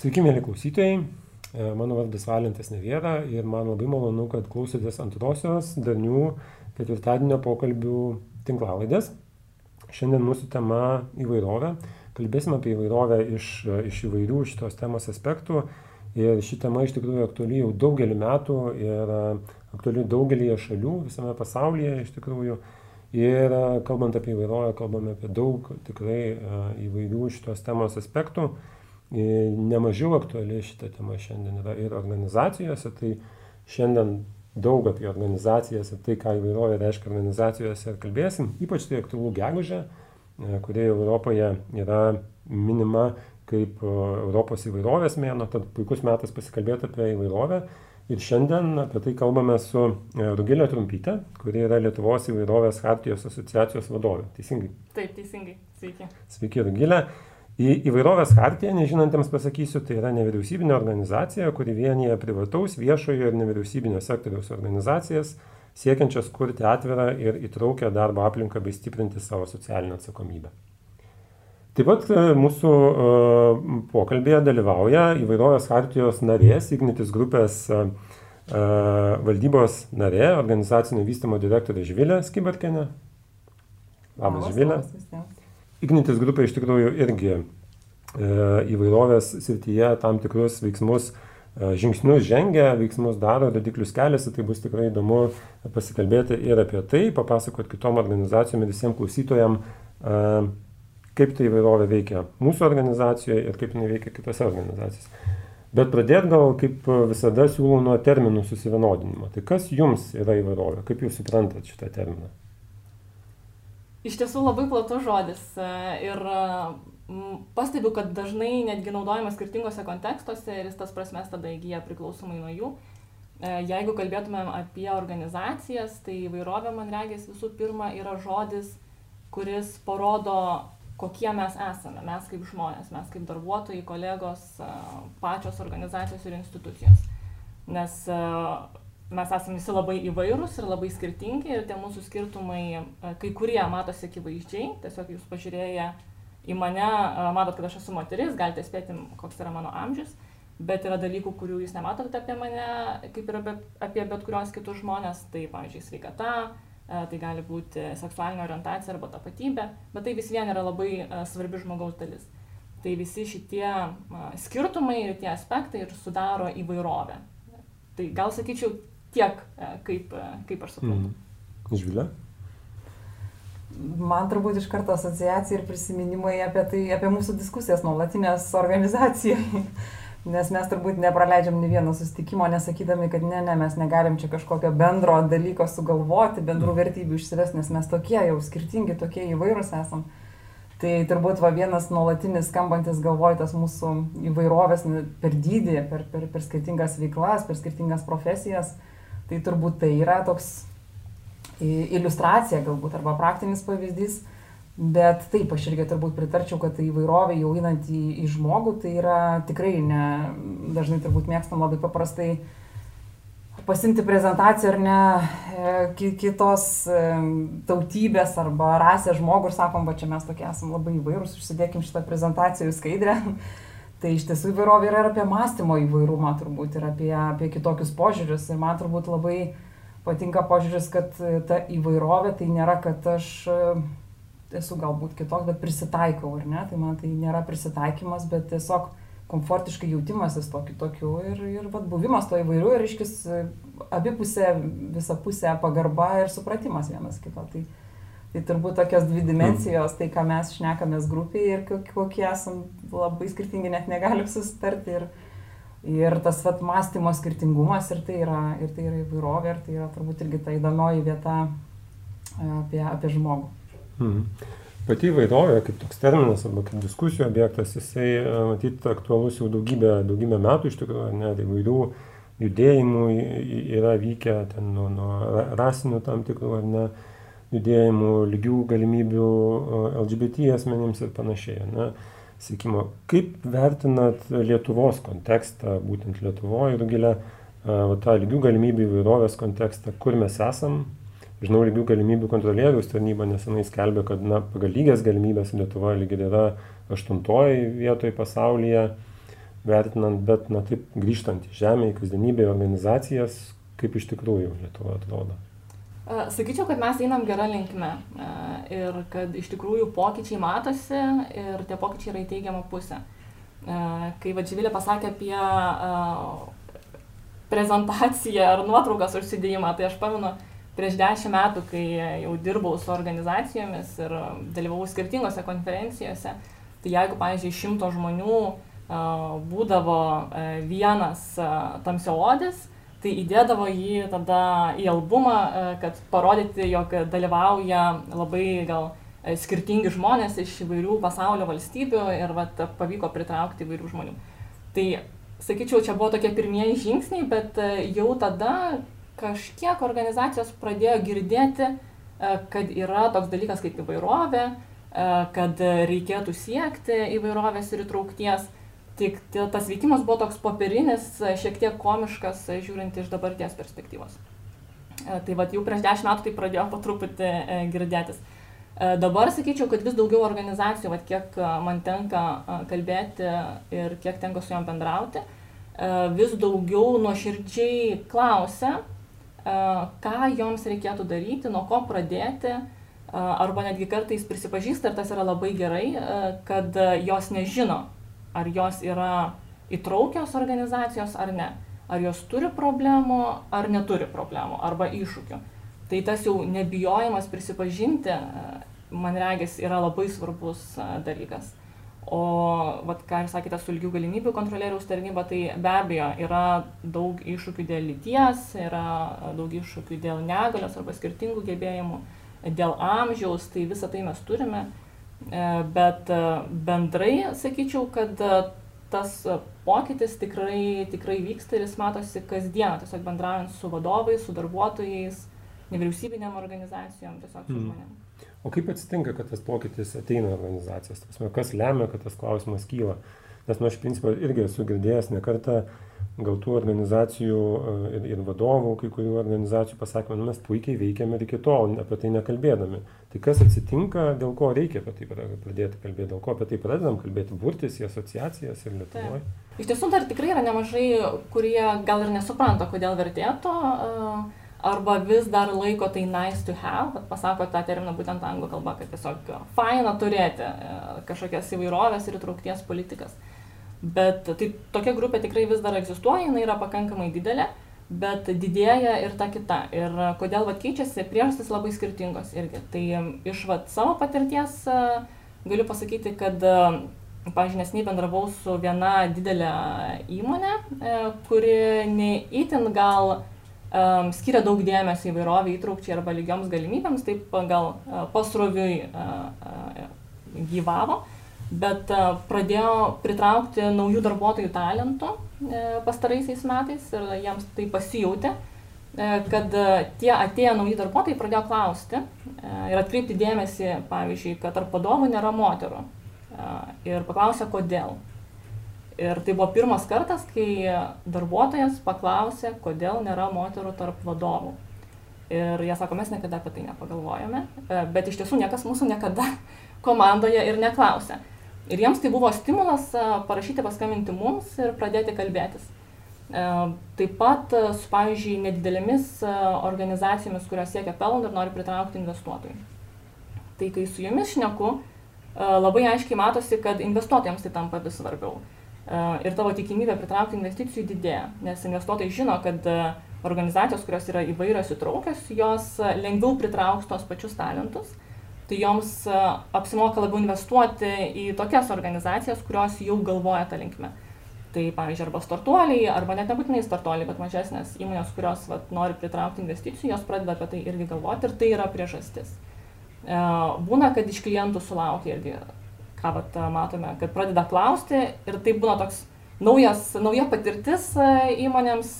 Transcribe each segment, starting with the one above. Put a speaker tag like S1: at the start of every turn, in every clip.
S1: Sveiki, mėly klausytojai. E, mano vardas Valentas Neviera ir man labai malonu, kad klausotės antrosios darnių ketvirtadienio pokalbių tinklalaidės. Šiandien mūsų tema įvairovė. Kalbėsime apie įvairovę iš, iš įvairių šitos temos aspektų. Ir ši tema iš tikrųjų aktuali jau daugelį metų ir aktuali daugelį šalių visame pasaulyje iš tikrųjų. Ir kalbant apie įvairovę, kalbame apie daug tikrai e, įvairių šitos temos aspektų. Nemažiau aktuali šita tema šiandien yra ir organizacijose, tai šiandien daug apie organizacijas ir tai, ką įvairovė reiškia organizacijose ir kalbėsim, ypač tai aktualu gegužė, e, kurie Europoje yra minima kaip e, Europos įvairovės mėno, tad puikus metas pasikalbėti apie įvairovę. Ir šiandien apie tai kalbame su e, Rugilė Trumpytė, kuri yra Lietuvos įvairovės hartijos asociacijos vadovė. Teisingai?
S2: Taip, teisingai. Sveiki.
S1: Sveiki, Rugilė. Į įvairovės hartiją, nežinantiems pasakysiu, tai yra nevyriausybinė organizacija, kuri vienyje privataus, viešojo ir nevyriausybinio sektoriaus organizacijas, siekiančias kurti atvirą ir įtraukę darbo aplinką bei stiprinti savo socialinę atsakomybę. Taip pat e, mūsų uh, pokalbėje dalyvauja įvairovės hartijos narės, Ignitis grupės uh, valdybos narė, organizacinio vystimo direktorė Žvilė Skibarkenė. Labas, Žvilė. Ignitis grupė iš tikrųjų irgi e, įvairovės srityje tam tikrus veiksmus, e, žingsnius žengia, veiksmus daro, rodiklius keliasi, tai bus tikrai įdomu pasikalbėti ir apie tai, papasakoti kitom organizacijom ir visiems klausytojams, e, kaip tai įvairovė veikia mūsų organizacijoje ir kaip jinai veikia kitose organizacijose. Bet pradėt gal kaip visada siūlau nuo terminų susivienodinimo. Tai kas jums yra įvairovė? Kaip jūs suprantat šitą terminą?
S2: Iš tiesų labai platus žodis e, ir pastebiu, kad dažnai netgi naudojamas skirtingose kontekstuose ir jis tas prasmes tada įgyja priklausomai nuo jų. E, jeigu kalbėtumėm apie organizacijas, tai įvairovė, man regis, visų pirma yra žodis, kuris parodo, kokie mes esame, mes kaip žmonės, mes kaip darbuotojai, kolegos, e, pačios organizacijos ir institucijos. Nes mes esame visi labai įvairūs ir labai skirtingi ir tie mūsų skirtumai, e, kai kurie matosi akivaizdžiai, tiesiog jūs pažiūrėję į mane, e, matot, kad aš esu moteris, galite spėti, koks yra mano amžius, bet yra dalykų, kurių jūs nematote apie mane, kaip ir apie, apie bet kurios kitus žmonės, tai, pavyzdžiui, sveikata, e, tai gali būti seksualinė orientacija arba tapatybė, bet tai vis vien yra labai svarbi žmogaus dalis. Tai visi šitie skirtumai ir tie aspektai ir sudaro įvairovę. Tai gal sakyčiau, tiek, e, kaip, e, kaip aš suprantu.
S1: Mm. Žvilė?
S3: Man turbūt iš karto asociacija ir prisiminimai apie tai, apie mūsų diskusijas nuolatinės organizacijai. Nes mes turbūt nepraleidžiam nei vieno susitikimo, nesakydami, kad ne, ne, mes negalim čia kažkokio bendro dalyko sugalvoti, bendrų mm. vertybių išsivesti, nes mes tokie jau skirtingi, tokie įvairūs esam. Tai turbūt va vienas nuolatinis skambantis galvoj tas mūsų įvairovės per dydį, per, per, per skirtingas veiklas, per skirtingas profesijas. Uh, Tai turbūt tai yra toks iliustracija galbūt arba praktinis pavyzdys, bet taip aš irgi turbūt pritarčiau, kad tai įvairovė jau einant į, į žmogų, tai yra tikrai ne, dažnai turbūt mėgstam labai paprastai pasimti prezentaciją ar ne e, kitos e, tautybės arba rasės žmogų ir sakom, va čia mes tokie esame labai įvairūs, užsidėkim šitą prezentaciją į skaidrę. Tai iš tiesų įvairovė yra ir apie mąstymo įvairumą turbūt ir apie, apie kitokius požiūrius. Ir man turbūt labai patinka požiūris, kad ta įvairovė tai nėra, kad aš e, esu galbūt kitoks, bet prisitaikau, ar ne? Tai man tai nėra prisitaikymas, bet tiesiog komfortiškai jautimasis to kitokiu ir, ir vat, buvimas to įvairių ir iškis abipusė, visapusė pagarba ir supratimas vienas kito. Tai, Tai turbūt tokios dvi dimensijos, tai ką mes šnekamės grupiai ir kokie esam labai skirtingi, net negalim susitarti. Ir, ir tas vat, mąstymo skirtingumas ir tai, yra, ir tai yra įvairovė, ir tai yra turbūt irgi ta įdomioji vieta e, apie, apie žmogų.
S1: Hmm. Pati įvairovė, kaip toks terminas arba kaip diskusijų objektas, jisai, e, matyt, aktualus jau daugybę, daugybę metų iš tikrųjų, net įvairių judėjimų yra vykę ten nuo, nuo rasinių tam tikrų ar ne judėjimų, lygių galimybių LGBT asmenims ir panašiai. Na, sėkimo, kaip vertinat Lietuvos kontekstą, būtent Lietuvoje ir gilę tą lygių galimybių įvairovės kontekstą, kur mes esam. Žinau, lygių galimybių kontrolieriaus tarnyba nesenai skelbė, kad na, pagal lygias galimybės Lietuva lygiai yra aštuntoji vietoje pasaulyje. vertinant, bet, na taip, grįžtant į žemę, į kasdienybę, į organizacijas, kaip iš tikrųjų Lietuva atrodo.
S2: Sakyčiau, kad mes einam gerą linkmę ir kad iš tikrųjų pokyčiai matosi ir tie pokyčiai yra į teigiamą pusę. Kai Vadživilė pasakė apie prezentaciją ar nuotraukas užsidėjimą, tai aš pamenu prieš dešimt metų, kai jau dirbau su organizacijomis ir dalyvau skirtingose konferencijose, tai jeigu, pavyzdžiui, šimto žmonių būdavo vienas tamsiaodis, tai įdėdavo jį tada į albumą, kad parodyti, jog dalyvauja labai gal skirtingi žmonės iš įvairių pasaulio valstybių ir vat, pavyko pritraukti įvairių žmonių. Tai sakyčiau, čia buvo tokie pirmieji žingsniai, bet e, jau tada kažkiek organizacijos pradėjo girdėti, e, kad yra toks dalykas kaip įvairovė, e, kad reikėtų siekti įvairovės ir įtraukties. Tik tas veikimas buvo toks popierinis, šiek tiek komiškas, žiūrint iš dabarties perspektyvos. Tai vad jau prieš dešimt metų tai pradėjo po truputį girdėtis. Dabar sakyčiau, kad vis daugiau organizacijų, vat, kiek man tenka kalbėti ir kiek tenka su juom bendrauti, vis daugiau nuoširdžiai klausia, ką joms reikėtų daryti, nuo ko pradėti, arba netgi kartais prisipažįsta, ir tas yra labai gerai, kad jos nežino, ar jos yra įtraukios organizacijos ar ne, ar jos turi problemų ar neturi problemų, arba iššūkių. Tai tas jau nebijojimas prisipažinti man regis, yra labai svarbus dalykas. O, vat, ką ir sakėte, su lygių galimybių kontrolieriaus tarnyba, tai be abejo yra daug iššūkių dėl lyties, yra daug iššūkių dėl negalios arba skirtingų gebėjimų, dėl amžiaus, tai visą tai mes turime. E, bet e, bendrai sakyčiau, kad e, tas pokytis tikrai, tikrai vyksta ir jis matosi kasdieną, tiesiog bendraujant su vadovais, su darbuotojais, nevyriausybinėm organizacijom, tiesiog su mm. žmonėmis.
S1: O kaip atsitinka, kad tas pokytis ateina organizacijas? Kas lemia, kad tas klausimas kyla? Nes nu, aš principą irgi esu girdėjęs ne kartą gautų organizacijų e, ir, ir vadovų, kai kurių organizacijų pasakymą, nu, mes puikiai veikiame ir iki tol apie tai nekalbėdami. Tai kas atsitinka, dėl ko reikia apie tai pradėti kalbėti, dėl ko apie tai pradedam kalbėti, burtis į asociacijas ir Lietuvoje?
S2: Iš tiesų dar tikrai yra nemažai, kurie gal ir nesupranta, kodėl vertėtų. Uh arba vis dar laiko tai nice to have, bet pasako tą terminą būtent anglų kalba, kad tiesiog faina turėti e, kažkokias įvairovės ir įtraukties politikas. Bet tai tokia grupė tikrai vis dar egzistuoja, jinai yra pakankamai didelė, bet didėja ir ta kita. Ir kodėl va keičiasi, priežastys labai skirtingos irgi. Tai iš va savo patirties e, galiu pasakyti, kad pavyzdžiui, nesiniai bendravau su viena didelė įmonė, e, kuri neįtin gal um, skiria daug dėmesio įvairoviai, įtraukčiai arba lygioms galimybėms, taip gal uh, pasroviui uh, uh, gyvavo, bet uh, pradėjo pritraukti naujų darbuotojų talentų uh, pastaraisiais metais ir jiems tai pasijūtė, uh, kad tie atėję nauji darbuotojai pradėjo klausti ir atkreipti dėmesį, pavyzdžiui, kad tarp vadovų nėra moterų. Ir paklausė, kodėl. Ir tai buvo pirmas kartas, kai darbuotojas paklausė, kodėl nėra moterų tarp vadovų. Ir jie sako, mes niekada apie tai nepagalvojame, e, bet iš tiesų niekas mūsų niekada komandoje ir neklausė. Ir jiems tai buvo stimulas e, parašyti, paskambinti mums ir pradėti kalbėtis. E, taip pat su, pavyzdžiui, nedidelėmis organizacijomis, kurios siekia pelno ir nori pritraukti investuotojų. Tai kai su jumis šneku, labai aiškiai matosi, kad investuotojams tai tampa vis svarbiau ir tavo tikimybė pritraukti investicijų didėja, nes investuotojai žino, kad organizacijos, kurios yra įvairios įtraukios, jos lengviau pritrauks tos pačius talentus, tai joms apsimoka labiau investuoti į tokias organizacijas, kurios jau galvoja tą linkmę. Tai pavyzdžiui, arba startuoliai, arba net nebūtinai startuoliai, bet mažesnės įmonės, kurios vat, nori pritraukti investicijų, jos pradeda apie tai irgi galvoti ir tai yra priežastis. Būna, kad iš klientų sulaukia irgi ką vat, matome, kad pradeda klausti ir tai būna toks naujas, nauja patirtis įmonėms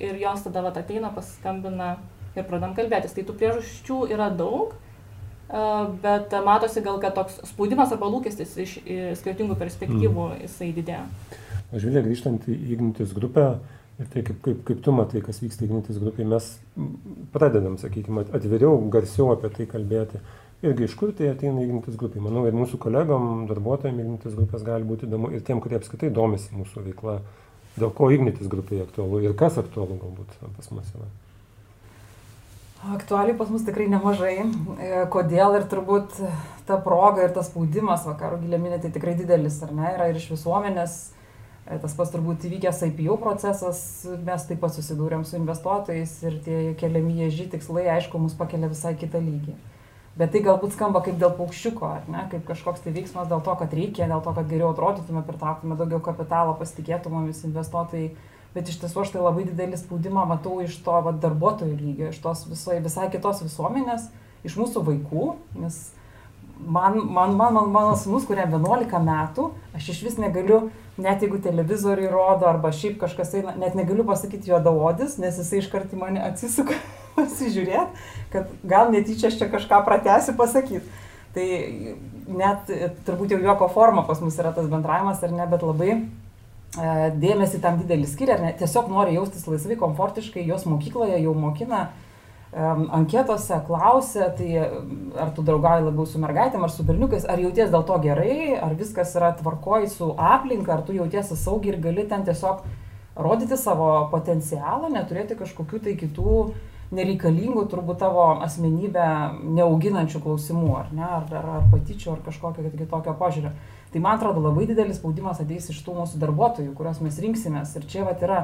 S2: ir jos tada vat, ateina, paskambina ir pradam kalbėtis. Tai tų priežasčių yra daug, bet matosi gal, kad toks spaudimas arba lūkestis iš skirtingų perspektyvų mm. jisai didėja.
S1: Aš vėliau grįžtant į Ignitis grupę, Ir tai kaip, kaip, kaip tu matai, kas vyksta Ignitis grupiai, mes pradedam, sakykime, atviriau, garsiau apie tai kalbėti irgi iš kur tai ateina ignitis grupė. Manau, ir mūsų kolegom, darbuotojams ignitis grupės gali būti įdomu ir tiem, kurie apskritai domisi mūsų veikla, dėl ko ignitis grupė aktualu ir kas aktualu galbūt pas mus yra.
S3: Aktualiai pas mus tikrai nemažai. E, kodėl ir turbūt ta proga ir tas spaudimas vakarų gilėminė tai tikrai didelis, ar ne, yra ir iš visuomenės. E, tas pas turbūt įvykęs IPO procesas, mes taip pat susidūrėm su investuotojais ir tie keliami jėži tikslai, aišku, mus pakelia visai kitą lygį. Bet tai galbūt skamba kaip dėl paukščiuko, ar ne, kaip kažkoks tai veiksmas dėl to, kad reikia, dėl to, kad geriau atrodytume, pritrauktume daugiau kapitalo, pasitikėtų mumis investuotojai. Bet iš tiesų aš tai labai didelį spaudimą matau iš to va, darbuotojų lygio, iš tos visai, visai kitos visuomenės, iš mūsų vaikų, nes man, man, man, man mano sunus, kuriam 11 metų, aš iš vis negaliu, net jeigu televizoriui rodo arba šiaip kažkas eina, net negaliu pasakyti juodaodis, nes jisai iškart į mane atsisuka pasižiūrėti, kad gal netyčia aš čia kažką pratęsiu pasakyti. Tai net turbūt jau juoko forma pas mus yra tas bendravimas ar ne, bet labai dėmesį tam didelį skiria, ne, tiesiog nori jaustis laisvai, komfortiškai, jos mokykloje jau mokina anketose klausia, tai ar tu draugauji labiau su mergaitėm ar su berniukais, ar jauties dėl to gerai, ar viskas yra tvarkoj su aplinka, ar tu jautiesi saugiai ir gali ten tiesiog rodyti savo potencialą, neturėti kažkokių tai kitų nereikalingų turbūt tavo asmenybę neauginančių klausimų, ar ne, ar, ar, ar patyčių, ar kažkokio kitokio požiūrio. Tai man atrodo labai didelis spaudimas ateis iš tų mūsų darbuotojų, kuriuos mes rinksimės. Ir čia vat yra,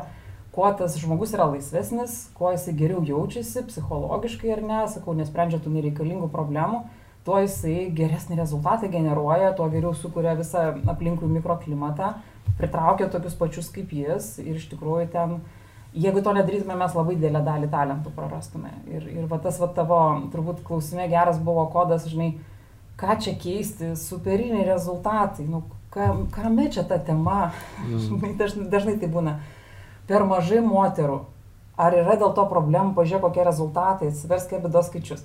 S3: kuo tas žmogus yra laisvesnis, kuo jisai geriau jaučiasi psichologiškai ar ne, sakau, nesprendžia tų nereikalingų problemų, tuo jisai geresnį rezultatą generuoja, tuo geriau sukuria visą aplinkui mikroklimatą, pritraukia tokius pačius kaip jis ir iš tikrųjų ten jeigu to nedarytume, mes labai didelę dalį talentų prarastume. Ir, ir va tas va tavo, turbūt klausime geras buvo kodas, žinai, ką čia keisti, superiniai rezultatai, nu, kam, kame čia ta tema, mm. dažnai, dažnai tai būna, per mažai moterų, ar yra dėl to problemų, pažiūrėk, kokie rezultatai, atsiversk bėdos skaičius.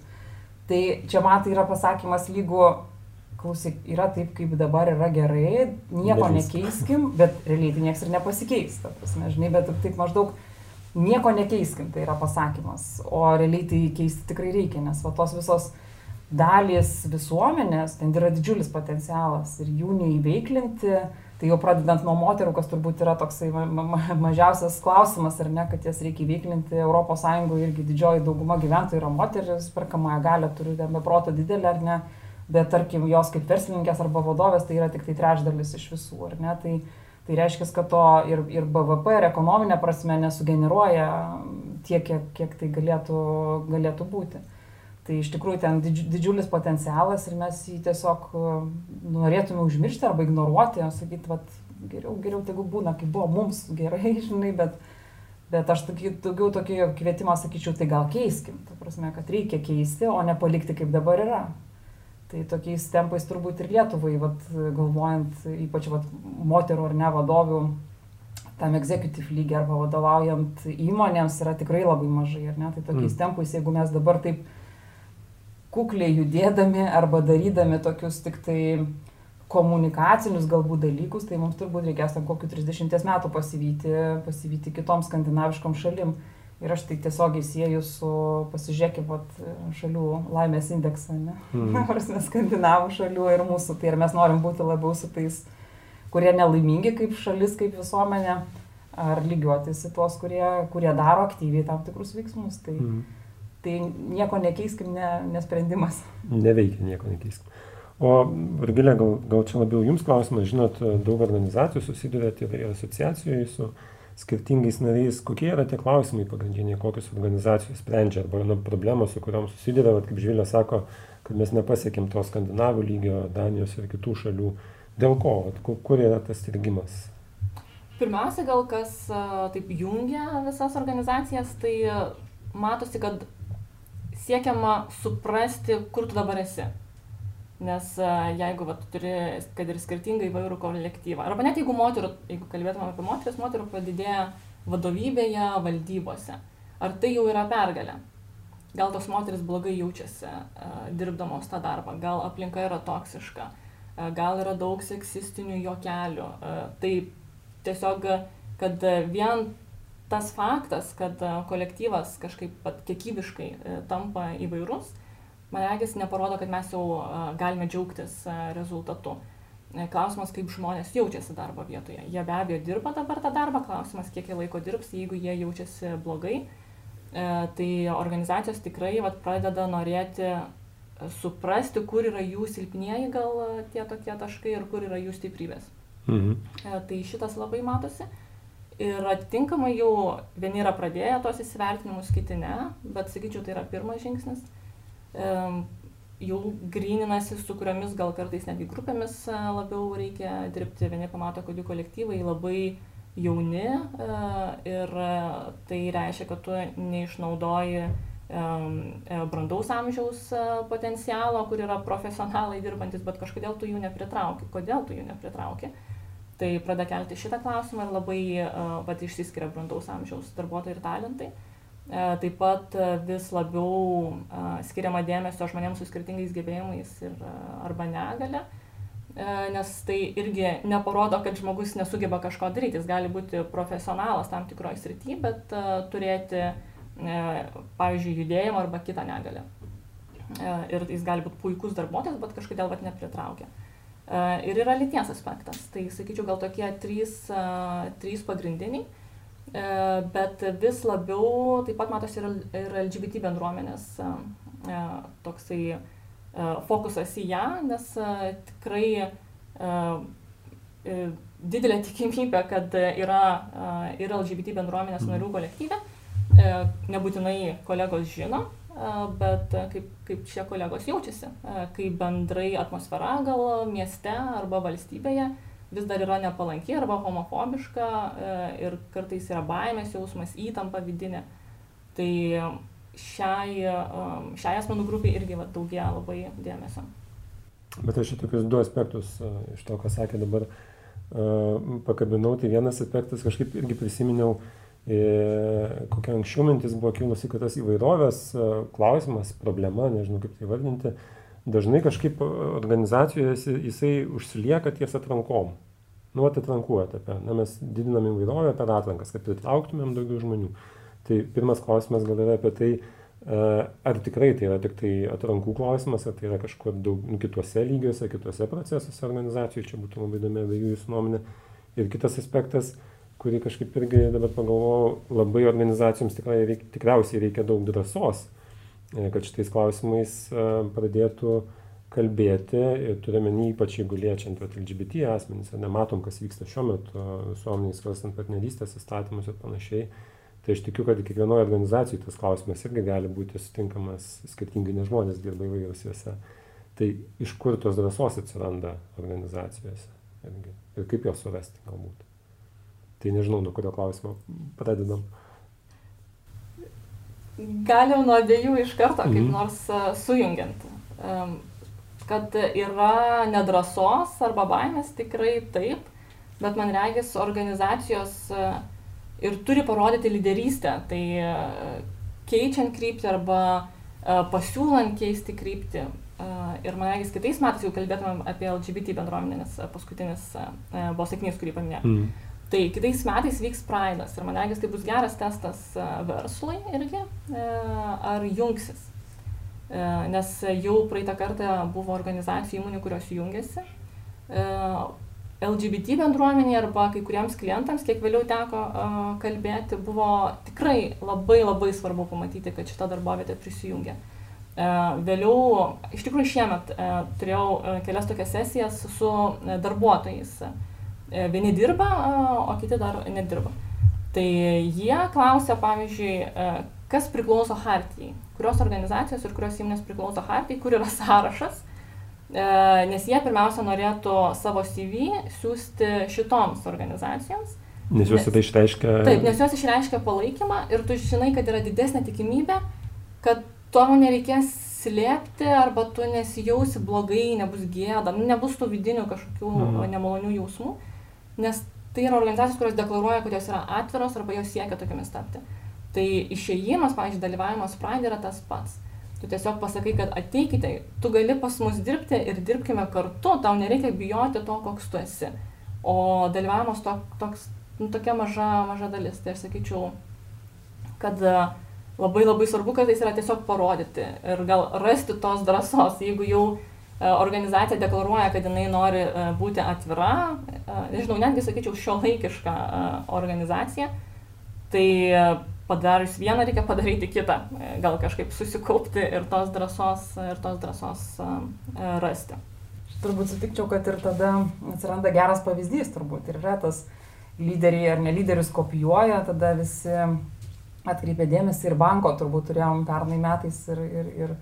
S3: Tai čia man tai yra pasakymas lygu, klausyk, yra taip, kaip dabar yra gerai, nieko Darys. nekeiskim, bet realiai tai niekas ir nepasikeis, ta prasme, žinai, bet taip maždaug nieko nekeiskim, tai yra pasakymas. O realiai tai keisti tikrai reikia, nes va tos visos dalys visuomenės, ten yra didžiulis potencialas ir jų neįveiklinti, tai jau pradedant nuo moterų, kas turbūt yra toksai ma ma mažiausias klausimas, ar ne, kad jas reikia įveiklinti, ES irgi didžioji dauguma gyventojų yra moteris, perkamąją galę turi be proto didelį, ar ne, bet tarkim jos kaip verslininkės arba vadovės tai yra tik tai trečdalis iš visų, ar ne, tai Tai reiškia, kad to ir, ir BVP, ir ekonominė prasme nesugeneruoja tiek, kiek, kiek tai galėtų, galėtų būti. Tai iš tikrųjų ten didž, didžiulis potencialas ir mes jį tiesiog norėtume užmiršti arba ignoruoti, sakyti, vat, geriau, geriau tegu būna, kaip buvo mums gerai, žinai, bet, bet aš tokį, daugiau tokį kvietimą sakyčiau, tai gal keiskim, ta prasme, kad reikia keisti, o ne palikti kaip dabar yra. Tai tokiais tempais turbūt ir Lietuvai, vat, galvojant, ypač vat, moterų ar ne vadovių, tam executive lygiai arba vadovaujant įmonėms yra tikrai labai mažai, ar ne? Tai tokiais mm. tempais, jeigu mes dabar taip kukliai judėdami arba darydami tokius tik tai komunikacinius galbūt dalykus, tai mums turbūt reikės tam kokiu 30 metų pasivyti, pasivyti kitom skandinaviškom šalim. Ir aš tai tiesiogiai sieju su, pasižiūrėkime, vat, šalių laimės indeksą, ne? Mm. Nors mes skandinavų šalių ir mūsų, tai ar mes norim būti labiau su tais, kurie nelaimingi kaip šalis, kaip visuomenė, ar lygiuotis į tuos, kurie, kurie daro aktyviai tam tikrus veiksmus. Tai, mm. Tai nieko nekeiskim, ne, nesprendimas.
S1: Neveikia, nieko nekeiskim. O, Virgilė, gal, gal čia labiau jums klausimas, žinot, daug organizacijų susidurėte ir asociacijų su skirtingais nariais, kokie yra tie klausimai pagrindiniai, kokios organizacijos sprendžia arba na, problemos, su kuriuom susiduria, kaip Žvilė sako, kad mes nepasiekėm to skandinavų lygio, Danijos ir kitų šalių. Dėl ko? Kur yra tas strigimas?
S2: Pirmiausia, gal kas taip jungia visas organizacijas, tai matosi, kad siekiama suprasti, kur tu dabar esi. Nes jeigu vat, turi, kad ir skirtingai įvairių kolektyvą, arba net jeigu moterų, jeigu kalbėtume apie moteris, moterų padidėja vadovybėje, valdybose, ar tai jau yra pergalė? Gal tos moteris blogai jaučiasi dirbdamos tą darbą, gal aplinka yra toksiška, gal yra daug seksistinių jokelių. Tai tiesiog, kad vien tas faktas, kad kolektyvas kažkaip kiekybiškai tampa įvairus, man regis, neparodo, kad mes jau galime džiaugtis rezultatu. E, klausimas, kaip žmonės jaučiasi darbo vietoje. Jie be abejo dirba dabar tą darbą, klausimas, kiek jie laiko dirbs, jeigu jie jaučiasi blogai. E, tai organizacijos tikrai vat, pradeda norėti suprasti, kur yra jų silpnieji gal tie tokie taškai ir kur yra jų stiprybės. Mhm. E, tai šitas labai matosi. Ir atitinkamai jau vieni yra pradėję tos įsivertinimus, kiti ne, bet sakyčiau, tai yra pirmas žingsnis. E, jau grininasi, su kuriomis gal kartais netgi grupėmis e, labiau reikia dirbti. Vieni pamato, kad jų kolektyvai labai jauni ir tai reiškia, kad tu neišnaudoji E, brandaus amžiaus e, potencialo, kur yra profesionalai dirbantis, bet kažkodėl tu jų nepritrauki. Kodėl tu jų nepritrauki? Tai pradeda kelti šitą klausimą ir labai pat e, išsiskiria brandaus amžiaus darbuotojai ir talentai. Taip pat vis labiau skiriama dėmesio žmonėms su skirtingais gebėjimais ir, arba negale, nes tai irgi neparodo, kad žmogus nesugeba kažko daryti. Jis gali būti profesionalas tam tikroje srityje, bet turėti E, pavyzdžiui, judėjimo arba kitą negalę. E, ir jis gali būti puikus darbuotojas, bet kažkodėl vat nepritraukia. E, ir yra lyties aspektas. Tai sakyčiau, gal tokie trys, trys pagrindiniai. Bet vis labiau taip pat matosi ir, LGBT bendruomenės toksai fokusas į ją, nes tikrai didelė tikimybė, kad yra ir LGBT bendruomenės narių kolektyve, E, nebūtinai kolegos žino, e, bet kaip, kaip šie kolegos jaučiasi, kaip bendrai atmosfera gal mieste arba valstybėje vis dar yra nepalanki arba homofobiška ir kartais yra baimės jausmas, įtampa vidinė. Tai šiai, šiai asmenų grupiai irgi va, daugia labai dėmesio.
S1: Bet aš tokius du aspektus iš to, ką sakė dabar, pakabinau. Tai vienas aspektas kažkaip irgi prisiminiau, uh, kokia anksčiau mintis buvo kilusi, kad tas įvairovės e, klausimas, problema, nežinau kaip tai vardinti, dažnai kažkaip organizacijose jisai užsilieka ties atrankom. Nu, atrankų etape. Na, mes didinam įvairovę per atrankas, kad pritrauktumėm daugiau žmonių. Tai pirmas klausimas gal yra apie tai, e, ar tikrai tai yra tik tai atrankų klausimas, ar tai yra kažkur daug nu, kituose lygiuose, kituose procesuose organizacijų, čia būtų labai įdomi abiejų jūsų nuomonė. Ir kitas aspektas, kurį kažkaip irgi dabar pagalvojau, labai organizacijoms tikrai reik, tikriausiai reikia daug drąsos, e, kad šitais klausimais e, pradėtų kalbėti ir turime ypač jeigu liečiant LGBT asmenys, nematom, kas vyksta šiuo metu visuomeniai svarstant partnerystės įstatymus ir panašiai. Tai aš tikiu, kad kiekvienoje organizacijoje tas klausimas irgi gali būti sutinkamas skirtingai, nes žmonės dirba įvairios juose. Tai iš kur tos drąsos atsiranda organizacijose irgi, ir kaip jos surasti galbūt. Tai nežinau, nuo kurio klausimo pradedam.
S2: Galim nuo abiejų iš karto, kaip mm. nors e, sujungiant. Kad yra nedrasos arba baimės, tikrai taip, bet man regis organizacijos e, ir turi parodyti lyderystę. Tai e, keičiant kryptį arba pasiūlant keisti kryptį. Ir man regis kitais metais jau kalbėtumėm apie LGBT bendruomenę, nes paskutinis buvo sakinys, kurį paminėjau. Mm Tai kitais metais vyks Pride'as ir man regis tai bus geras testas e, verslui irgi, e, ar jungsis. E, nes jau praeitą kartą buvo organizacijų įmonių, kurios jungiasi. LGBT bendruomenė arba kai kuriems klientams, kiek vėliau teko kalbėti, buvo tikrai labai labai svarbu pamatyti, kad šita darbovietė prisijungia. Vėliau, iš tikrųjų šiemet turėjau kelias tokias sesijas su darbuotojais E, vieni dirba, o kiti dar nedirba. Tai jie klausia, pavyzdžiui, e, kas priklauso Hartijai, kurios organizacijos ir kurios įmonės priklauso Hartijai, kur yra sąrašas, e, nes jie pirmiausia norėtų savo CV siūsti šitoms organizacijoms.
S1: Nes jos tai išreiškia.
S2: Taip, nes jos išreiškia palaikymą ir tu žinai, kad yra didesnė tikimybė, kad tau nereikės slėpti arba tu nesijausi blogai, nebus gėda, nu, nebus tų vidinių kažkokių mm. nemalonių jausmų nes tai yra organizacijos, kurios deklaruoja, kad jos yra atviros arba jos siekia tokiamis tapti. Tai išėjimas, pavyzdžiui, dalyvavimas Pride yra tas pats. Tu tiesiog pasakai, kad ateikite, tu gali pas mus dirbti ir dirbkime kartu, tau nereikia bijoti to, koks tu esi. O dalyvavimas to, toks, nu, tokia maža, maža dalis. Tai aš sakyčiau, kad labai labai svarbu kartais yra tiesiog parodyti ir gal rasti tos drąsos, jeigu jau e, organizacija deklaruoja, kad jinai nori e, būti atvira, nežinau, netgi sakyčiau, šio laikiška organizacija, tai padarius vieną reikia padaryti kitą, gal kažkaip susikaupti ir tos drąsos, ir tos drąsos rasti.
S3: Turbūt sutikčiau, kad ir tada atsiranda geras pavyzdys, turbūt. Ir yra tas lyderiai ar ne lyderius kopijuoja, tada visi atkreipė dėmesį ir banko turbūt turėjom pernai metais ir, ir, ir,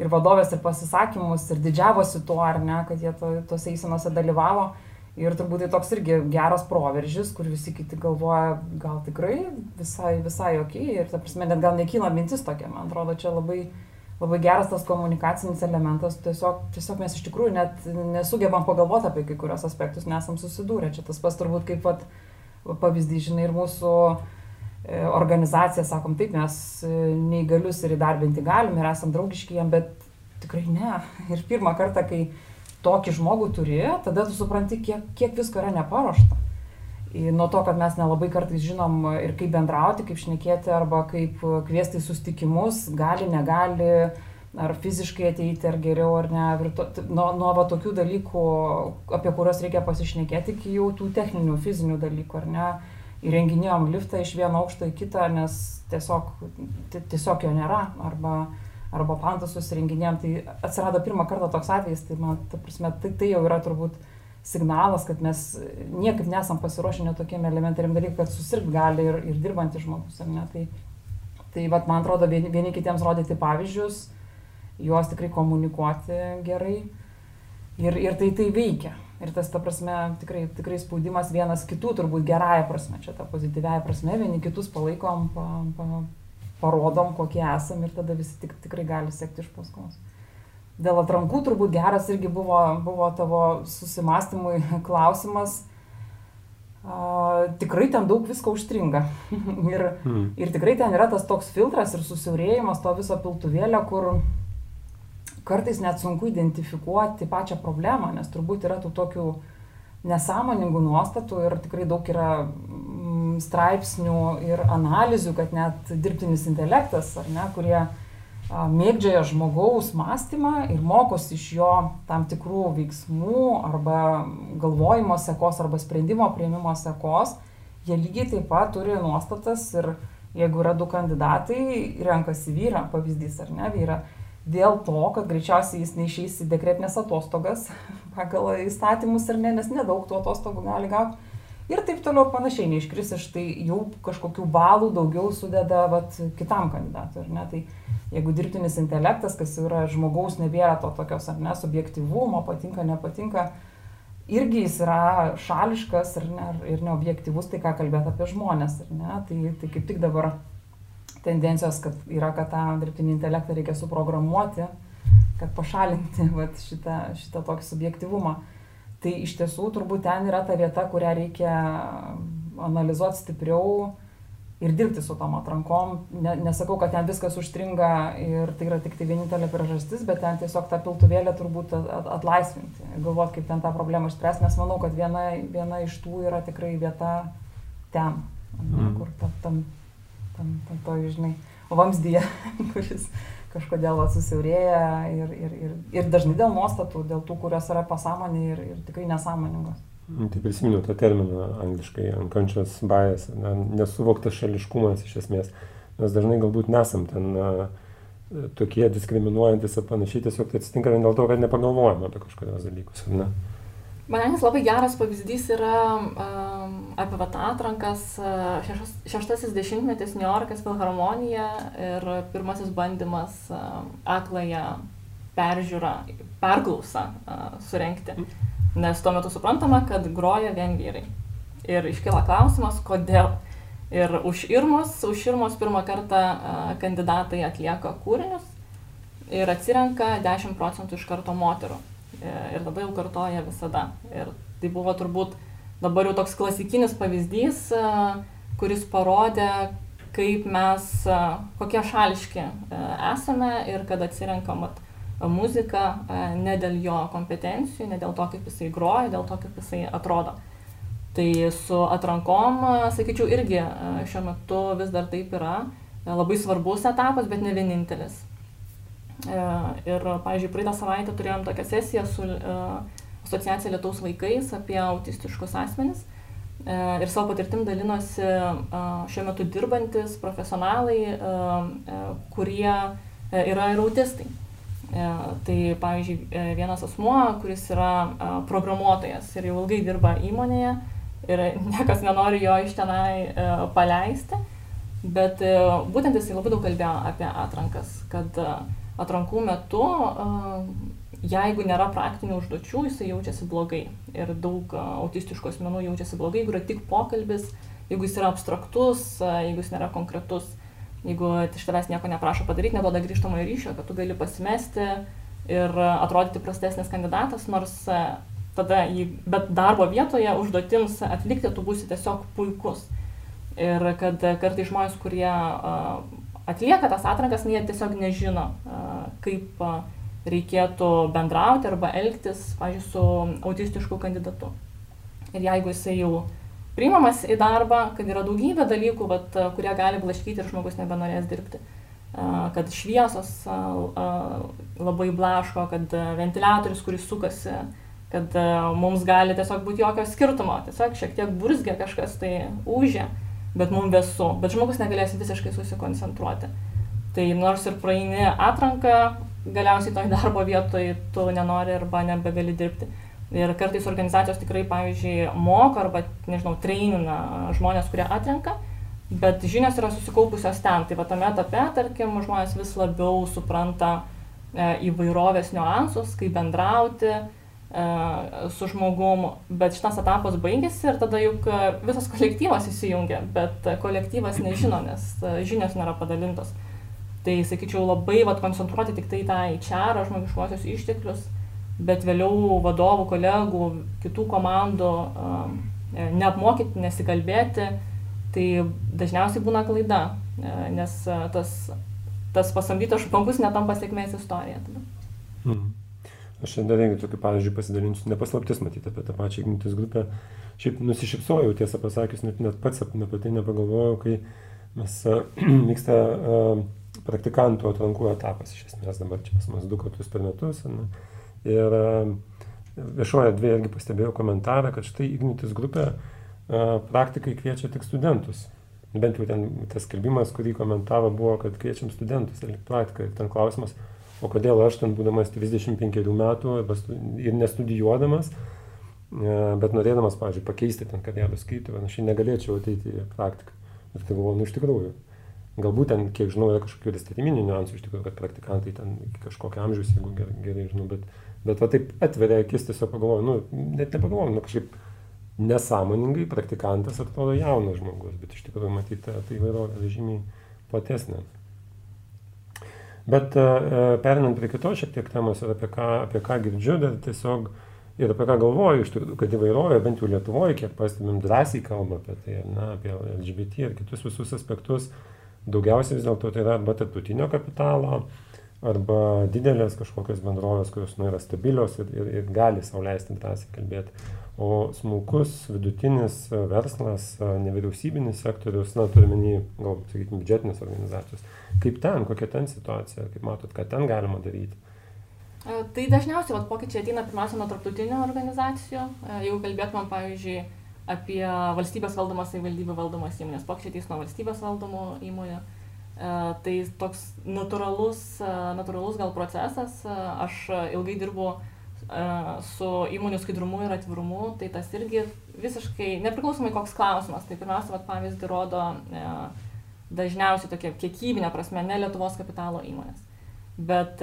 S3: ir vadovės ir pasisakymus ir didžiavosi tuo, ar ne, kad jie to, tose eisenose dalyvavo. Ir turbūt tai toks irgi geras proveržis, kur visi kiti galvoja, gal tikrai visai, visai ok. Ir ta prasme, net gal nekyla mintis tokia, man atrodo, čia labai, labai geras tas komunikacinis elementas. Tiesiog, tiesiog mes iš tikrųjų net nesugebam pagalvoti apie kai kurios aspektus, nesam susidūrę. Čia tas pas turbūt kaip pat pavyzdys, žinai, ir mūsų uh, organizacija, sakom, taip, mes e, neįgalius ir įdarbinti galim ir esam draugiški jam, bet tikrai ne. Ir pirmą kartą, kai tokį žmogų turi, tada tu supranti, kiek, kiek visko yra neparuošta. Nuo to, kad mes nelabai kartais žinom ir kaip bendrauti, kaip šnekėti arba kaip kviesti į sustikimus, gali, negali, ar fiziškai ateiti, ar geriau, ar ne. Ir to, nuo, nuo va, tokių dalykų, apie kuriuos reikia pasišnekėti, iki jau tų techninių, fizinių dalykų, ar ne įrenginėjom liftą iš vieno aukšto į kitą, nes tiesiog, tiesiog jo nėra, arba, arba pantasus įrenginėjom, tai atsirado pirmą kartą toks atvejis, tai man, ta prasme, tai, tai jau yra turbūt signalas, kad mes niekaip nesam pasiruošę netokiem elementariam dalykui, kad susirgt gali ir, ir dirbantis žmogus, ar ne. Tai, tai vat, man atrodo, vieni, vieni kitiems rodyti pavyzdžius, juos tikrai komunikuoti gerai ir, ir tai tai veikia. Ir tas, ta prasme, tikrai, tikrai spaudimas vienas kitų, turbūt gerąją prasme, čia ta pozityviaja prasme, vieni kitus palaikom, pa, pa, parodom, kokie esam ir tada visi tik, tikrai gali sekti iš paskos. Dėl atrankų turbūt geras irgi buvo, buvo tavo susimastymui klausimas. Uh, tikrai ten daug visko užstringa. ir, mm. ir tikrai ten yra tas toks filtras ir susiaurėjimas to viso piltuvėlio, kur kartais net sunku identifikuoti pačią problemą, nes turbūt yra tų tokių nesąmoningų nuostatų ir tikrai daug yra mm, straipsnių ir analizių, kad net dirbtinis intelektas, ar ne, kurie mėgdžioja žmogaus mąstymą ir mokosi iš jo tam tikrų veiksmų arba galvojimo sekos arba sprendimo prieimimo sekos, jie lygiai taip pat turi nuostatas ir jeigu yra du kandidatai, renkasi vyrą, pavyzdys ar ne vyrą, dėl to, kad greičiausiai jis neišeis į dekretinės atostogas pagal įstatymus ir ne, nes nedaug tų atostogų gali gauti. Ir taip toliau ir panašiai neiškris iš tai jau kažkokių balų daugiau sudeda vat, kitam kandidatui. Ne? Tai jeigu dirbtinis intelektas, kas yra žmogaus, nebėra to tokios ar ne subjektivumo, patinka, nepatinka, irgi jis yra šališkas ir, ne, ir neobjektivus, tai ką kalbėti apie žmonės. Ne? Tai, tai kaip tik dabar tendencijos, kad yra, kad tą dirbtinį intelektą reikia suprogramuoti, kad pašalinti vat, šitą, šitą tokį subjektivumą. Tai iš tiesų turbūt ten yra ta vieta, kurią reikia analizuoti stipriau ir dirbti su tom atrankom. Ne, nesakau, kad ten viskas užstringa ir tai yra tik tai vienintelė priežastis, bet ten tiesiog tą piltuvėlę turbūt atlaisvinti, galvoti, kaip ten tą problemą išspręsti, nes manau, kad viena, viena iš tų yra tikrai vieta ten, mm. kur ta, tam tam, tam to, žinai, vamzdyje, kuris kažkodėl va, susiaurėja ir, ir, ir, ir dažnai dėl nuostatų, dėl tų, kurios yra pasąmonė ir, ir tikrai nesąmoningos.
S1: Nu, tai prisiminiau tą terminą angliškai, unconscious bias, na, nesuvoktas šališkumas iš esmės. Mes dažnai galbūt nesam ten na, tokie diskriminuojantis ir panašiai, tiesiog tai atsitinka vien dėl to, kad nepagalvojame apie kažkokios dalykus. Ne?
S2: Manęs labai geras pavyzdys yra um, apie vat atrankas šešas, šeštasis dešimtmetis New Yorkas Filharmonija ir pirmasis bandymas um, akląją peržiūrą, perklausą uh, surenkti. Nes tuo metu suprantama, kad groja vien vyrai. Ir iškyla klausimas, kodėl. Ir už Irmos, už Irmos pirmą kartą uh, kandidatai atlieka kūrinius ir atsirenka 10 procentų iš karto moterų ir tada jau kartoja visada. Ir tai buvo turbūt dabar jau toks klasikinis pavyzdys, kuris parodė, kaip mes, kokie šališki esame ir kad atsirenkam muziką ne dėl jo kompetencijų, ne dėl to, kaip jisai groja, dėl to, kaip jisai atrodo. Tai su atrankom, sakyčiau, irgi šiuo metu vis dar taip yra labai svarbus etapas, bet ne vienintelis. Ir, pavyzdžiui, praeitą savaitę turėjom tokią sesiją su asociacija Lietaus vaikais apie autistiškus asmenis. Ir savo patirtim dalinosi šiuo metu dirbantis profesionalai, kurie yra ir autistai. Tai pavyzdžiui, vienas asmuo, kuris yra programuotojas ir jau ilgai dirba įmonėje ir niekas nenori jo iš tenai paleisti, bet būtent jisai labai daug kalbėjo apie atrankas, kad atrankų metu jeigu nėra praktinių užduočių, jisai jaučiasi blogai. Ir daug autistiškų asmenų jaučiasi blogai, jeigu yra tik pokalbis, jeigu jis yra abstraktus, jeigu jis nėra konkretus, jeigu iš tavęs nieko neprašo padaryti, neduoda grįžtamojo ryšio, kad tu gali pasimesti ir atrodyti prastesnis kandidatas, nors tada, jį, bet darbo vietoje užduotims atlikti tu būsi tiesiog puikus. Ir kad kartai žmonės, kurie atlieka tas atrankas, jie tiesiog nežino, kaip reikėtų bendrauti arba elgtis, pažiūrėjau, su autistišku kandidatu. Ir jeigu jisai jau priimamas į darbą, kad yra daugybė dalykų, vat, kurie gali blaškyti ir žmogus nebenorės dirbti, kad šviesos labai blaško, kad ventiliatorius, kuris sukasi, kad mums gali tiesiog būti jokio skirtumo, tiesiog šiek tiek burzgia kažkas tai užė, bet mums besu, bet žmogus negalės visiškai susikoncentruoti. Tai nors ir praeini atranką, galiausiai toj darbo vietoj tu nenori arba nebegali dirbti. Ir kartais organizacijos tikrai, pavyzdžiui, moko arba, nežinau, treinina žmonės, kurie atrenka, bet žinios yra susikaupusios ten. Tai va tame etape, tarkim, žmonės vis labiau supranta e, įvairovės niuansus, kaip bendrauti su žmogum, bet šitas etapas baigėsi ir tada juk e, visas kolektyvas įsijungia, bet kolektyvas nežino, nes e, žinios nėra padalintos. Tai sakyčiau labai vat, koncentruoti tik tai tą į čia, žmogiškuosius išteklius, bet vėliau vadovų, kolegų, kitų komandų neapmokyti, nesikalbėti, tai dažniausiai būna klaida, e, nes e, tas, tas pasamdytas žmogus netampa sėkmės istorija. Tada.
S1: Hmm. Aš šiandien dar irgi tokį pavyzdžiui pasidalinsiu, nepaslaptis matyti apie tą pačią ignitis grupę. Šiaip nusišypsojau, tiesą pasakius, net, net pats apie tai nepagalvojau, kai mes vyksta uh, praktikantų atrankų etapas iš esmės dabar čia pas mus du kartus per metus. Ne? Ir e, viešoje erdvėje irgi pastebėjau komentarą, kad štai Ignitis grupė e, praktikai kviečia tik studentus. Bent jau ten tas skelbimas, kurį komentavo, buvo, kad kviečiam studentus atlikti praktiką. Ir ten klausimas, o kodėl aš ten būdamas 35 metų ir nestudijuodamas, e, bet norėdamas, pavyzdžiui, pakeisti ten karjeros kryptį, aš negalėčiau ateiti į praktiką. Ir tai galvoju, nu iš tikrųjų, Galbūt ten, kiek žinau, yra kažkokių įstatyminių niuansų iš tikrųjų, kad praktikantai ten kažkokio amžiaus, jeigu gerai, gerai žinau, bet, bet va taip atveria akis, tiesiog pagalvoju, nu, net nepagalvoju, nu kažkaip nesąmoningai praktikantas atrodo jaunas žmogus, bet iš tikrųjų matyti tai įvairovė žymiai platesnė. Bet uh, perinant prie kitos šiek tiek temos ir apie ką, apie ką girdžiu, dar tiesiog ir apie ką galvoju, tikrųjų, kad įvairovė, bent jau Lietuvoje, kiek pastebim, drąsiai kalba apie tai, na, apie LGBT ir kitus visus aspektus, daugiausiai vis dėlto tai yra arba tarptautinio kapitalo, arba didelės kažkokios bendrovės, kurios nu, yra stabilios ir, ir, ir gali sauliaisti drąsiai kalbėti. O smulkus, vidutinis verslas, nevyriausybinis sektorius, na, turime į, gal, sakykime, biudžetinės organizacijos. Kaip ten, kokia ten situacija, kaip matot, ką ten galima daryti?
S2: Tai dažniausiai vat, pokyčiai ateina pirmiausia nuo tarptautinių organizacijų. Jeigu kalbėtumėm, pavyzdžiui, apie valstybės valdomas savivaldybių valdomas įmonės. Pokyčiai ateis nuo valstybės valdomų įmonių. E, tai toks natūralus, e, natūralus gal procesas. E, aš ilgai dirbu su įmonių skaidrumu ir atvirumu, tai tas irgi visiškai, nepriklausomai koks klausimas, tai pirmiausia, vat, pavyzdį rodo dažniausiai tokia kiekybinė prasme, ne Lietuvos kapitalo įmonės. Bet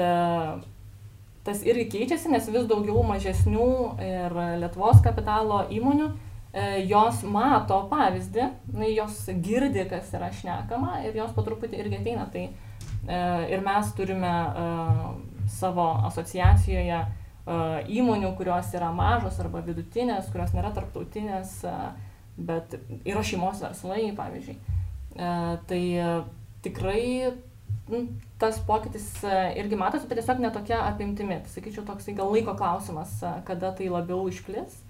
S2: tas irgi keičiasi, nes vis daugiau mažesnių ir Lietuvos kapitalo įmonių E, jos mato pavyzdį, jos girdi, kas yra šnekama ir jos po truputį irgi ateina. Tai e, ir mes turime e, savo asociacijoje įmonių, kurios yra mažos arba vidutinės, kurios nėra tarptautinės, bet yra šeimos verslai, pavyzdžiui. Tai tikrai nu, tas pokytis irgi matosi, bet tiesiog netokia apimtimi. Tai sakyčiau, toksai gal laiko klausimas, kada tai labiau išplis.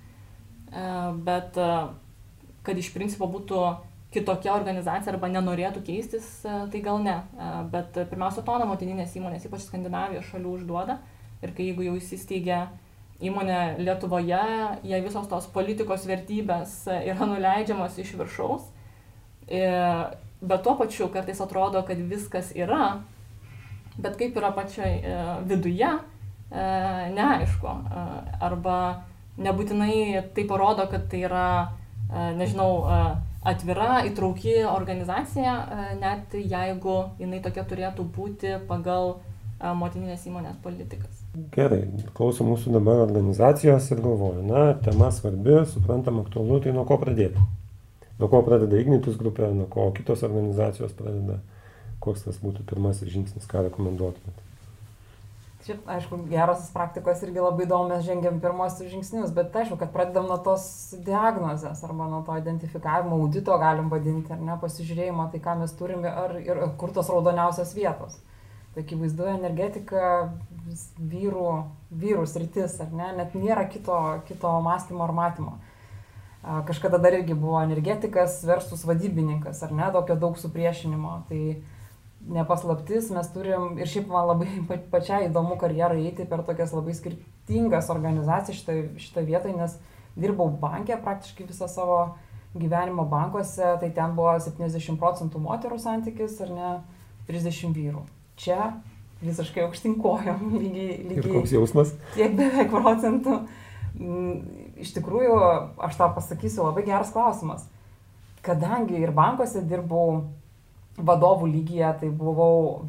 S2: E, bet e, kad iš principo būtų kitokia organizacija arba nenorėtų keistis, tai gal ne. Bet pirmiausia, toną motininės įmonės, ypač Skandinavijos šalių, užduoda. Ir kai jeigu jau įsisteigia įmonė Lietuvoje, jei visos tos politikos vertybės yra nuleidžiamos iš viršaus, bet tuo pačiu kartais atrodo, kad viskas yra, bet kaip yra pačioj viduje, neaišku. Arba nebūtinai tai parodo, kad tai yra, nežinau, atvira, įtrauki organizacija, net jeigu jinai tokia turėtų būti pagal motininės įmonės politikas.
S1: Gerai, klauso mūsų dabar organizacijos ir galvoju, na, tema svarbi, suprantam, aktualu, tai nuo ko pradėti? Nuo ko pradeda Ignitus grupė, nuo ko kitos organizacijos pradeda, koks tas būtų pirmasis žingsnis, ką rekomenduotumėte?
S3: Šiaip, aišku, gerosios praktikos irgi labai įdomu, mes žengiam pirmosius žingsnius, bet aišku, kad pradedam nuo tos diagnozės arba nuo to identifikavimo, audito galim vadinti, ar ne, pasižiūrėjimo, tai ką mes turime ar, ir kur tos raudoniausios vietos. Tai akivaizdu, energetika vyrų, vyrų sritis, ar ne, net nėra kito, kito mąstymo ar matymo. Kažkada dar irgi buvo energetikas versus vadybininkas, ar ne, tokio daug supriešinimo. Tai, nepaslaptis, mes turim, ir šiaip man labai pačiai įdomu karjerą eiti per tokias labai skirtingas organizacijas šitoje šitoj vietoje, nes dirbau bankė praktiškai visą savo gyvenimo bankuose, tai ten buvo 70 procentų moterų santykis ar ne 30 vyrų. Čia visiškai aukštinkojom, lygiai, lygiai.
S1: Ir koks jausmas?
S3: Tiek beveik procentų. Iš tikrųjų, aš tą pasakysiu, labai geras klausimas. Kadangi ir bankuose dirbau vadovų lygyje tai buvau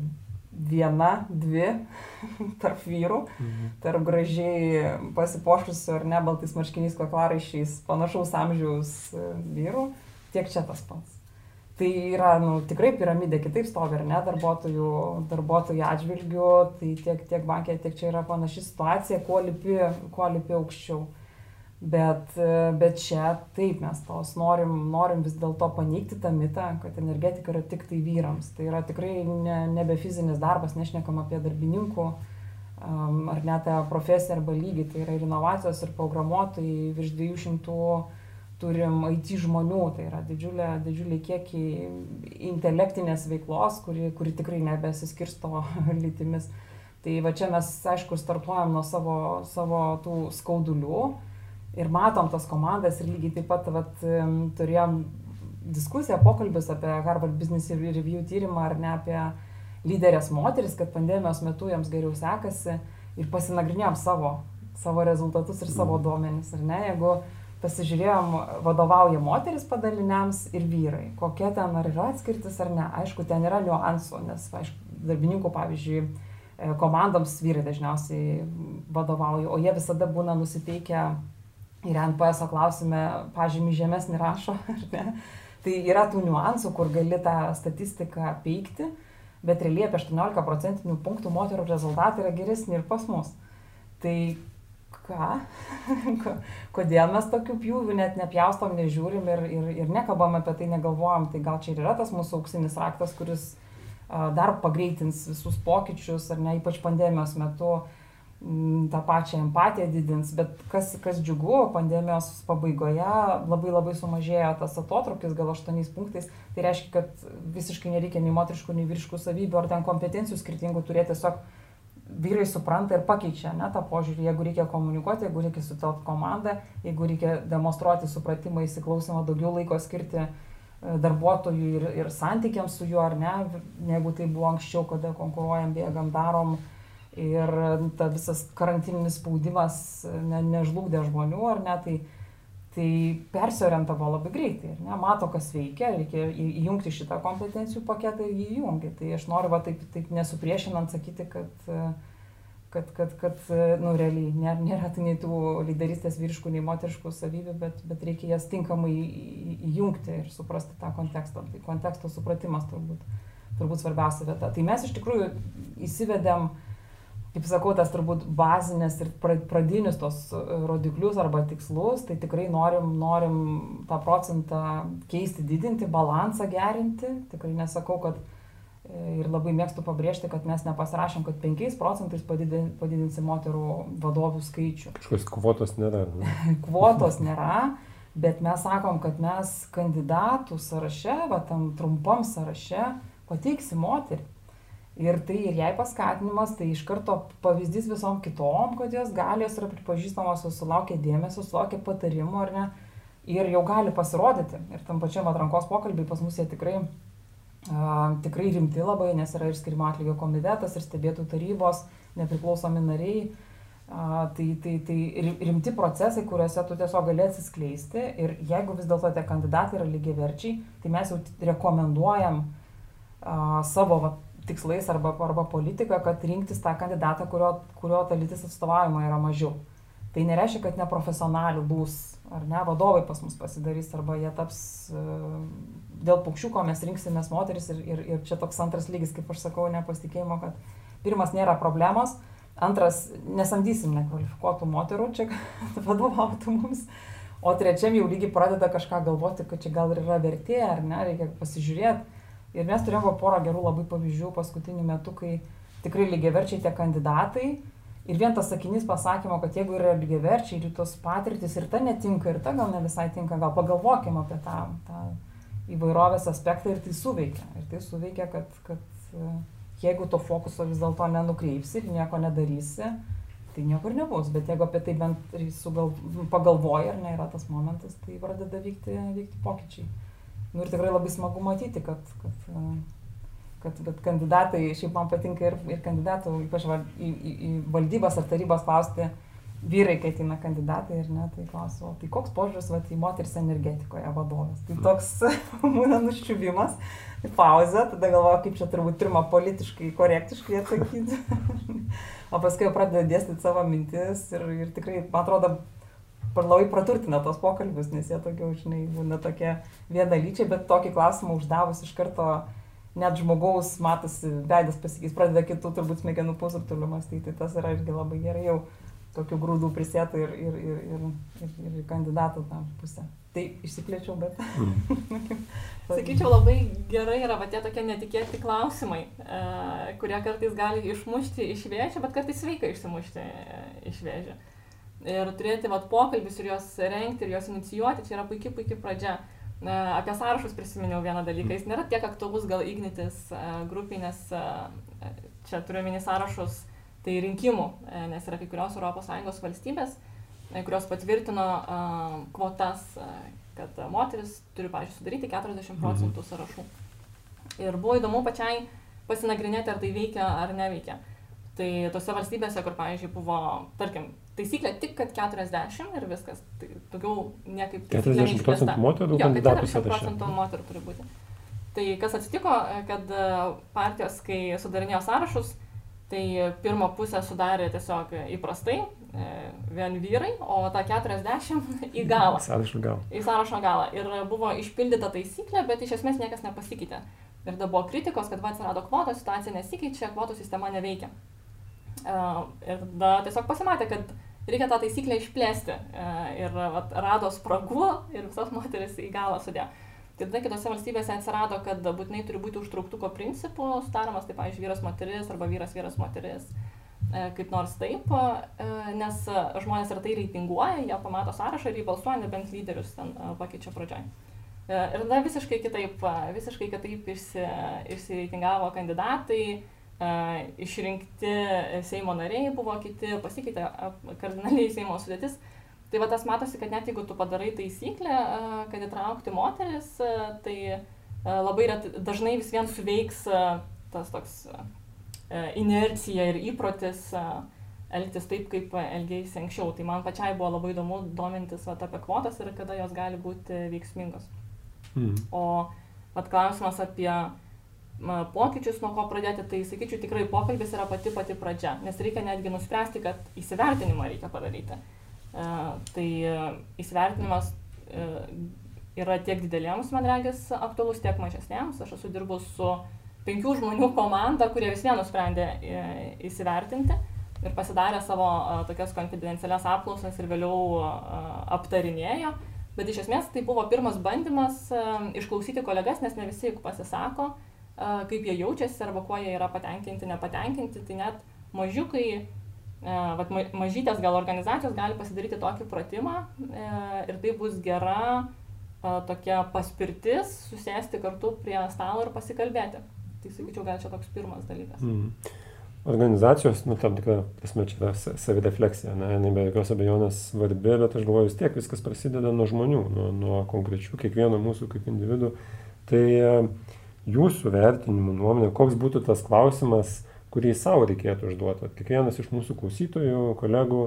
S3: viena, dvi tarp vyrų, mhm. tarp gražiai pasipošusių ar ne baltais marškiniais kaklaraišiais panašaus amžiaus e, vyrų, tiek čia tas pats. Tai yra, nu, tikrai piramidė kitaip stovi, ar ne, darbuotojų, darbuotojų atžvilgių, tai tiek, tiek bankė, tiek čia yra panaši situacija, kuo lipi, kuo lipi aukščiau. Bet, bet čia taip mes tos norim, norim vis dėlto paneigti tą mitą, kad energetika yra tik tai vyrams. Tai yra tikrai ne, nebe fizinis darbas, nešnekam apie darbininkų um, ar net profesiją arba lygį. Tai yra ir inovacijos, ir programuotojai, virš 200 turim IT žmonių, tai yra didžiulė, didžiulė kiekiai intelektinės veiklos, kuri, kuri tikrai nebesiskirsto lytimis. Tai va čia mes, aišku, startuojam nuo savo, savo tų skaudulių ir matom tas komandas ir lygiai taip pat vat, turėjom diskusiją, pokalbis apie Harvard Business Review tyrimą ar ne apie lyderės moteris, kad pandemijos metu jiems geriau sekasi ir pasinagrinėjom savo, savo rezultatus ir savo duomenis, ar ne, jeigu pasižiūrėjom, vadovauja moteris padaliniams ir vyrai, kokia ten ar yra atskirtis ar ne, aišku, ten yra niuansų, nes, aišku, darbininkų, pavyzdžiui, e, komandoms vyrai dažniausiai vadovauja, o jie visada būna nusiteikę ir NPS klausime pažymį žemesnį rašo, ar ne? Tai yra tų niuansų, kur gali tą statistiką peikti, bet realiai apie 18 procentinių punktų moterų rezultatai yra geresni ir pas mus. Tai ką? Kodėl mes tokių pjūvių net nepjaustom, nežiūrim ir, ir, ir nekalbam apie tai, negalvojam, tai gal čia ir yra tas mūsų auksinis raktas, kuris dar pagreitins visus pokyčius, ar ne, ypač pandemijos metu uh, tą pačią empatiją didins, bet kas, kas džiugu, pandemijos pabaigoje labai labai sumažėjo tas atotrukis, gal 8 punktais, tai reiškia, kad visiškai nereikia nei moteriškų, nei vyriškų savybių ar ten kompetencijų skirtingų turėti, tiesiog vyrai supranta ir pakeičia ne, tą požiūrį, jeigu reikia komunikuoti, jeigu reikia sutelkti komandą, jeigu reikia demonstruoti supratimą, įsiklausimą, daugiau laiko skirti e, darbuotojui ir, ir santykiams su juo ar ne, negu tai buvo anksčiau, kada konkuruojam, bėgam, darom, ir ta visas karantininis spaudimas ne, nežlugdė žmonių, ar ne, tai, tai persiorientavo labai greitai, ne, mato, kas veikia, reikia įjungti šitą kompetencijų paketą ir jį įjungi. Tai aš noriu va, taip, taip nesupriešinant sakyti, kad, kad, kad, kad nu, realiai nėra, nėra tai nei tų lyderystės vyriškų, nei moteriškų savybių, bet, bet reikia jas tinkamai įjungti ir suprasti tą kontekstą. Tai konteksto supratimas turbūt, turbūt svarbiausia vieta. Tai mes iš tikrųjų įsivedėm uh, kaip sakau, tas turbūt bazinės ir pradinius tos e, rodiklius arba tikslus, tai tikrai norim, norim tą procentą keisti, didinti, balansą gerinti. Tikrai nesakau, kad e, ir labai mėgstu pabrėžti, kad mes nepasirašėm, kad 5 procentais padidinsim moterų vadovų skaičių.
S1: Kažkokios kvotos nėra. Ne?
S3: kvotos nėra. Bet mes sakom, kad mes kandidatų sąraše, va tam trumpam sąraše, pateiksim moterį. Ir tai ir jai paskatinimas, tai iš karto pavyzdys visom kitom, kad jos gali, jos yra pripažįstamos, sulaukia dėmesio, sulaukia patarimų ar ne, ir jau gali pasirodyti. Ir tam pačiam atrankos pokalbiai pas mus jie tikrai, a, tikrai rimti labai, nes yra ir skirimo atlygio komitetas, ir stebėtų tarybos, nepriklausomi nariai. A, tai, tai, tai rimti procesai, kuriuose tu tiesiog gali atsiskleisti ir jeigu vis dėlto tie kandidatai yra lygiai verčiai, tai mes jau rekomenduojam a, savo va, tikslais arba, arba politika, kad rinktis tą kandidatą, kurio, kurio ta lytis atstovavimo yra mažiau. Tai nereiškia, kad neprofesionalių bus, ar ne, vadovai pas mus pasidarys, arba jie taps e, dėl paukščiuko mes rinksimės moteris ir, ir, ir čia toks antras lygis, kaip aš sakau, nepasitikėjimo, kad pirmas nėra problemos, antras nesamdysim nekvalifikuotų moterų čia, vadovautų mums. O trečiam jau lygiai pradeda kažką galvoti, kad čia gal ir yra vertė, ar ne, reikia pasižiūrėti Ir mes turėjome porą gerų labai pavyzdžių paskutiniu metu, kai tikrai lygiaverčiai tie kandidatai. Ir vien tas sakinys pasakymo, kad jeigu yra lygiaverčiai ir tos patirtis ir ta netinka, ir ta gal ne visai tinka, gal pagalvokim apie tą, tą įvairovės aspektą ir tai suveikia. Ir tai suveikia, kad, kad e, jeigu to fokuso vis dėlto nenukreipsi ir nieko nedarysi, tai niekur nebus. Bet jeigu apie tai bent sugal, pagalvoji, ar ne yra tas momentas, tai pradeda vykti, vykti pokyčiai. Nu, ir tikrai labai smagu matyti, kad, kad, kad, kad kandidatai, šiaip man patinka ir, ir kandidatų, ypač į, į, į valdybas ar tarybas klausti vyrai, kai ateina kandidatai ir ne, tai klausiu, tai koks požiūris va, į moteris energetikoje vadovas. Tai toks būna nuščiuvimas, tai pauzė, tada galvoju, kaip čia turbūt pirmą politiškai, korektiškai atsakyti. o paskui jau pradeda dėstyti savo mintis ir, ir tikrai, man atrodo, labai praturtina tos pokalbius, nes jie tokie, žinai, būna tokie vienalyčiai, bet tokį klausimą uždavus iš karto net žmogaus matosi, veidas pasikeis, pradeda kitų turbūt smegenų pusrutulių mąstyti, tas yra irgi labai gerai jau tokių grūdų prisėtų ir, ir, ir, ir, ir, ir kandidatų tą pusę. Tai išsiplėčiau, bet.
S2: Mm. Sakyčiau, labai gerai yra va, tie tokie netikėti klausimai, e, kurie kartais gali išmušti iš vėžio, bet kartais sveika išsimušti e, iš vėžio. Ir turėti vat, pokalbis ir juos renkti ir juos inicijuoti, čia yra puikiai, puikiai pradžia. E, apie sąrašus prisiminiau vieną dalyką, jis nėra tiek aktualus gal ignitis e, grupiai, nes e, čia turiu mini sąrašus, tai rinkimų, nes yra kai kurios ES valstybės, kurios patvirtino kvotas, kad moteris turi, pažiūrėjau, sudaryti 40 mhm. procentų sąrašų. Ir buvo įdomu pačiai pasinagrinėti, ar tai veikia ar neveikia. Tai tose valstybėse, kur, pavyzdžiui, buvo, tarkim, taisyklė tik, kad 40 ir viskas. Tai daugiau niekaip.
S1: 40 procentų moterų kandidatų
S2: sąraše. 40 procentų moterų turi būti. Tai kas atsitiko, kad e, partijos, kai sudarinėjo sąrašus, tai pirmą pusę sudarė tiesiog įprastai, e, vien vyrai, o tą 40 į galą.
S1: Sąrašo galą.
S2: Į sąrašo galą. Ir buvo išpildyta taisyklė, bet iš esmės niekas nepasikeitė. Ir tada buvo kritikos, kad va atsirado kvotos, situacija nesikeičia, kvotų sistema neveikia. Uh, ir tada tiesiog pasimatė, kad reikia tą taisyklę išplėsti. E, ir vat, rado spragų ir visas moteris į galą sudėjo. Tai tada kitose valstybėse atsirado, kad būtinai turi būti užtrauktuko principų sudaromas, tai pavyzdžiui, vyras moteris arba vyras vyras moteris. E, kaip nors taip, e, nes žmonės ir tai reitinguoja, jie pamato sąrašą ir jį balsuoja, nebent lyderius ten pakeičia pradžioj. Ir tada visiškai kitaip, visiškai kitaip išsi, išsireitingavo kandidatai, išrinkti Seimo nariai buvo kiti, pasikeitė kardinaliai Seimo sudėtis. Tai va tas matosi, kad net jeigu tu padarai taisyklę, kad įtraukti moteris, tai labai ret, dažnai vis vien suveiks tas toks inercija ir įprotis elgtis taip, kaip elgėsi anksčiau. Tai man pačiai buvo labai įdomu domintis vat, apie kvotas ir kada jos gali būti veiksmingos. Mm. O vat klausimas apie pokyčius, nuo ko pradėti, tai sakyčiau, tikrai pokalbis yra pati pati pradžia, nes reikia netgi nuspręsti, kad įsivertinimą reikia padaryti. E, tai įsivertinimas e, yra tiek dideliems, man regis, aktualus, tiek mažesniems. Aš esu dirbus su penkių žmonių komanda, kurie vis vien nusprendė e, įsivertinti ir pasidarė savo tokias konfidencialias apklausas ir vėliau aptarinėjo. Bet iš esmės tai buvo pirmas bandymas išklausyti kolegas, nes ne visi juk pasisako kaip jie jaučiasi arba kuo jie yra patenkinti, nepatenkinti, tai net mažiukai vat, mažytės gal organizacijos gali pasidaryti tokį pratimą ir tai bus gera tokia paspirtis susėsti kartu prie stalo ir pasikalbėti. Tai sakyčiau, gal čia toks pirmas dalykas. Mm.
S1: Organizacijos, nu, tam tikrą prasme, čia yra savirefleksija, ne, ne be jokios abejonės svarbi, bet aš galvoju, vis tiek viskas prasideda nuo žmonių, nuo, nuo konkrečių kiekvieno mūsų kaip individų. Tai jūsų vertinimų nuomonė, koks būtų tas klausimas, kurį savo reikėtų užduoti. Kiekvienas iš mūsų klausytojų, kolegų,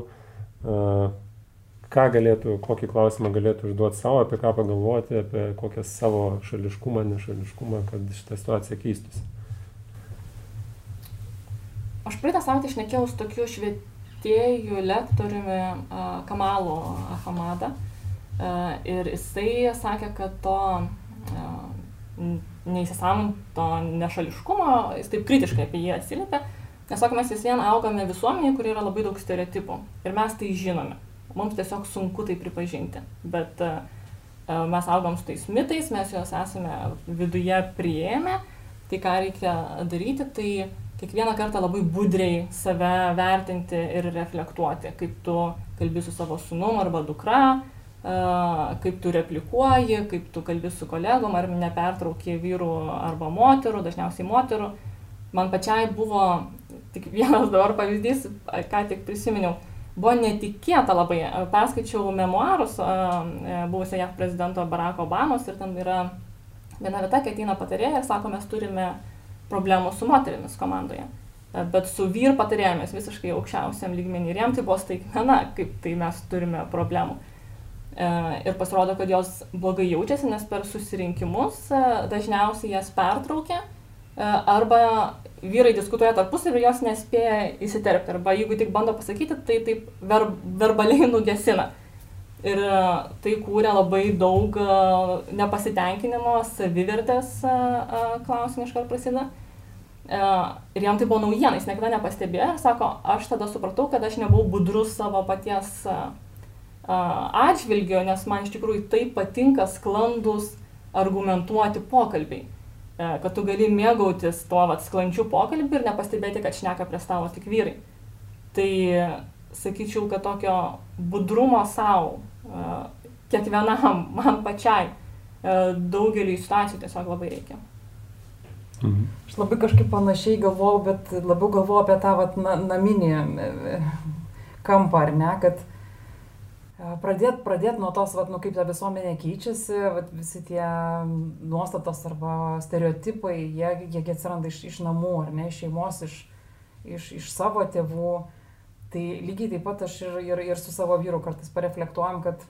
S1: ką galėtų, kokį klausimą galėtų užduoti savo, apie ką pagalvoti, apie kokią savo šališkumą, nešališkumą, kad šitą situaciją keistųsi.
S2: Aš praeitą savaitę išnekėjau su tokiu švietėjų lektoriumi Kamalu Ahamada ir jisai sakė, kad to neįsisamonto nešališkumo, jis taip kritiškai apie jį atsiliepia, nes sako, mes vis vien augame visuomenėje, kur yra labai daug stereotipų. Ir mes tai žinome. Mums tiesiog sunku tai pripažinti, bet uh, mes augam su tais mitais, mes juos esame viduje prieėmę, tai ką reikia daryti, tai kiekvieną kartą labai budriai save vertinti ir reflektuoti, kaip tu kalbi su savo sunum arba dukra, kaip tu replikuoji, kaip tu kalbi su kolegom, ar nepertrauki vyrų arba moterų, dažniausiai moterų. Man pačiai buvo tik vienas dabar pavyzdys, ką tik prisiminiau. Buvo netikėta labai. Perskaičiau memoarus buvusio JAV prezidento Baracko Obamos ir ten yra viena vieta, kai ateina patarėja ir sako, mes turime problemų su moterimis komandoje. Bet su vyr patarėjomis visiškai aukščiausiam lygmenį ir jam tai buvo staigmena, kaip tai mes turime problemų. E, ir pasirodo, kad jos blogai jaučiasi, nes per susirinkimus e, dažniausiai jas pertraukia e, arba vyrai diskutuoja tarpusavį ir jos nespėja įsiterpti. Arba jeigu tik bando pasakyti, tai taip ver, verbaliai nugesina. Ir tai kūrė labai daug nepasitenkinimo, savivertės klausimų iškart prasideda. Ir jam tai buvo naujiena, jis niekada nepastebėjo ir sako, aš tada supratau, kad aš nebuvau budrus savo paties atžvilgiu, nes man iš tikrųjų taip patinka sklandus argumentuoti pokalbiai. E, kad tu gali mėgautis tuo vat, sklandžiu pokalbiu ir nepastebėti, kad šneka prie stalo tik vyrai. Tai sakyčiau, kad tokio budrumo savo, e, kiekvienam, man pačiai, e, daugelį situacijų tiesiog labai reikia.
S3: Mhm. Aš labai kažkaip panašiai galvojau, bet labiau galvojau apie tą vat, na, naminį kampą, ar ne, kad Pradėt, pradėt nuo tos, vat, nu, kaip ta visuomenė keičiasi, vat, visi tie nuostatos arba stereotipai, jie, jie atsiranda iš, iš namų, ar ne, iš šeimos, iš, iš, iš savo tėvų. Tai lygiai taip pat aš ir, ir, ir su savo vyru kartais pareflektuojam, kad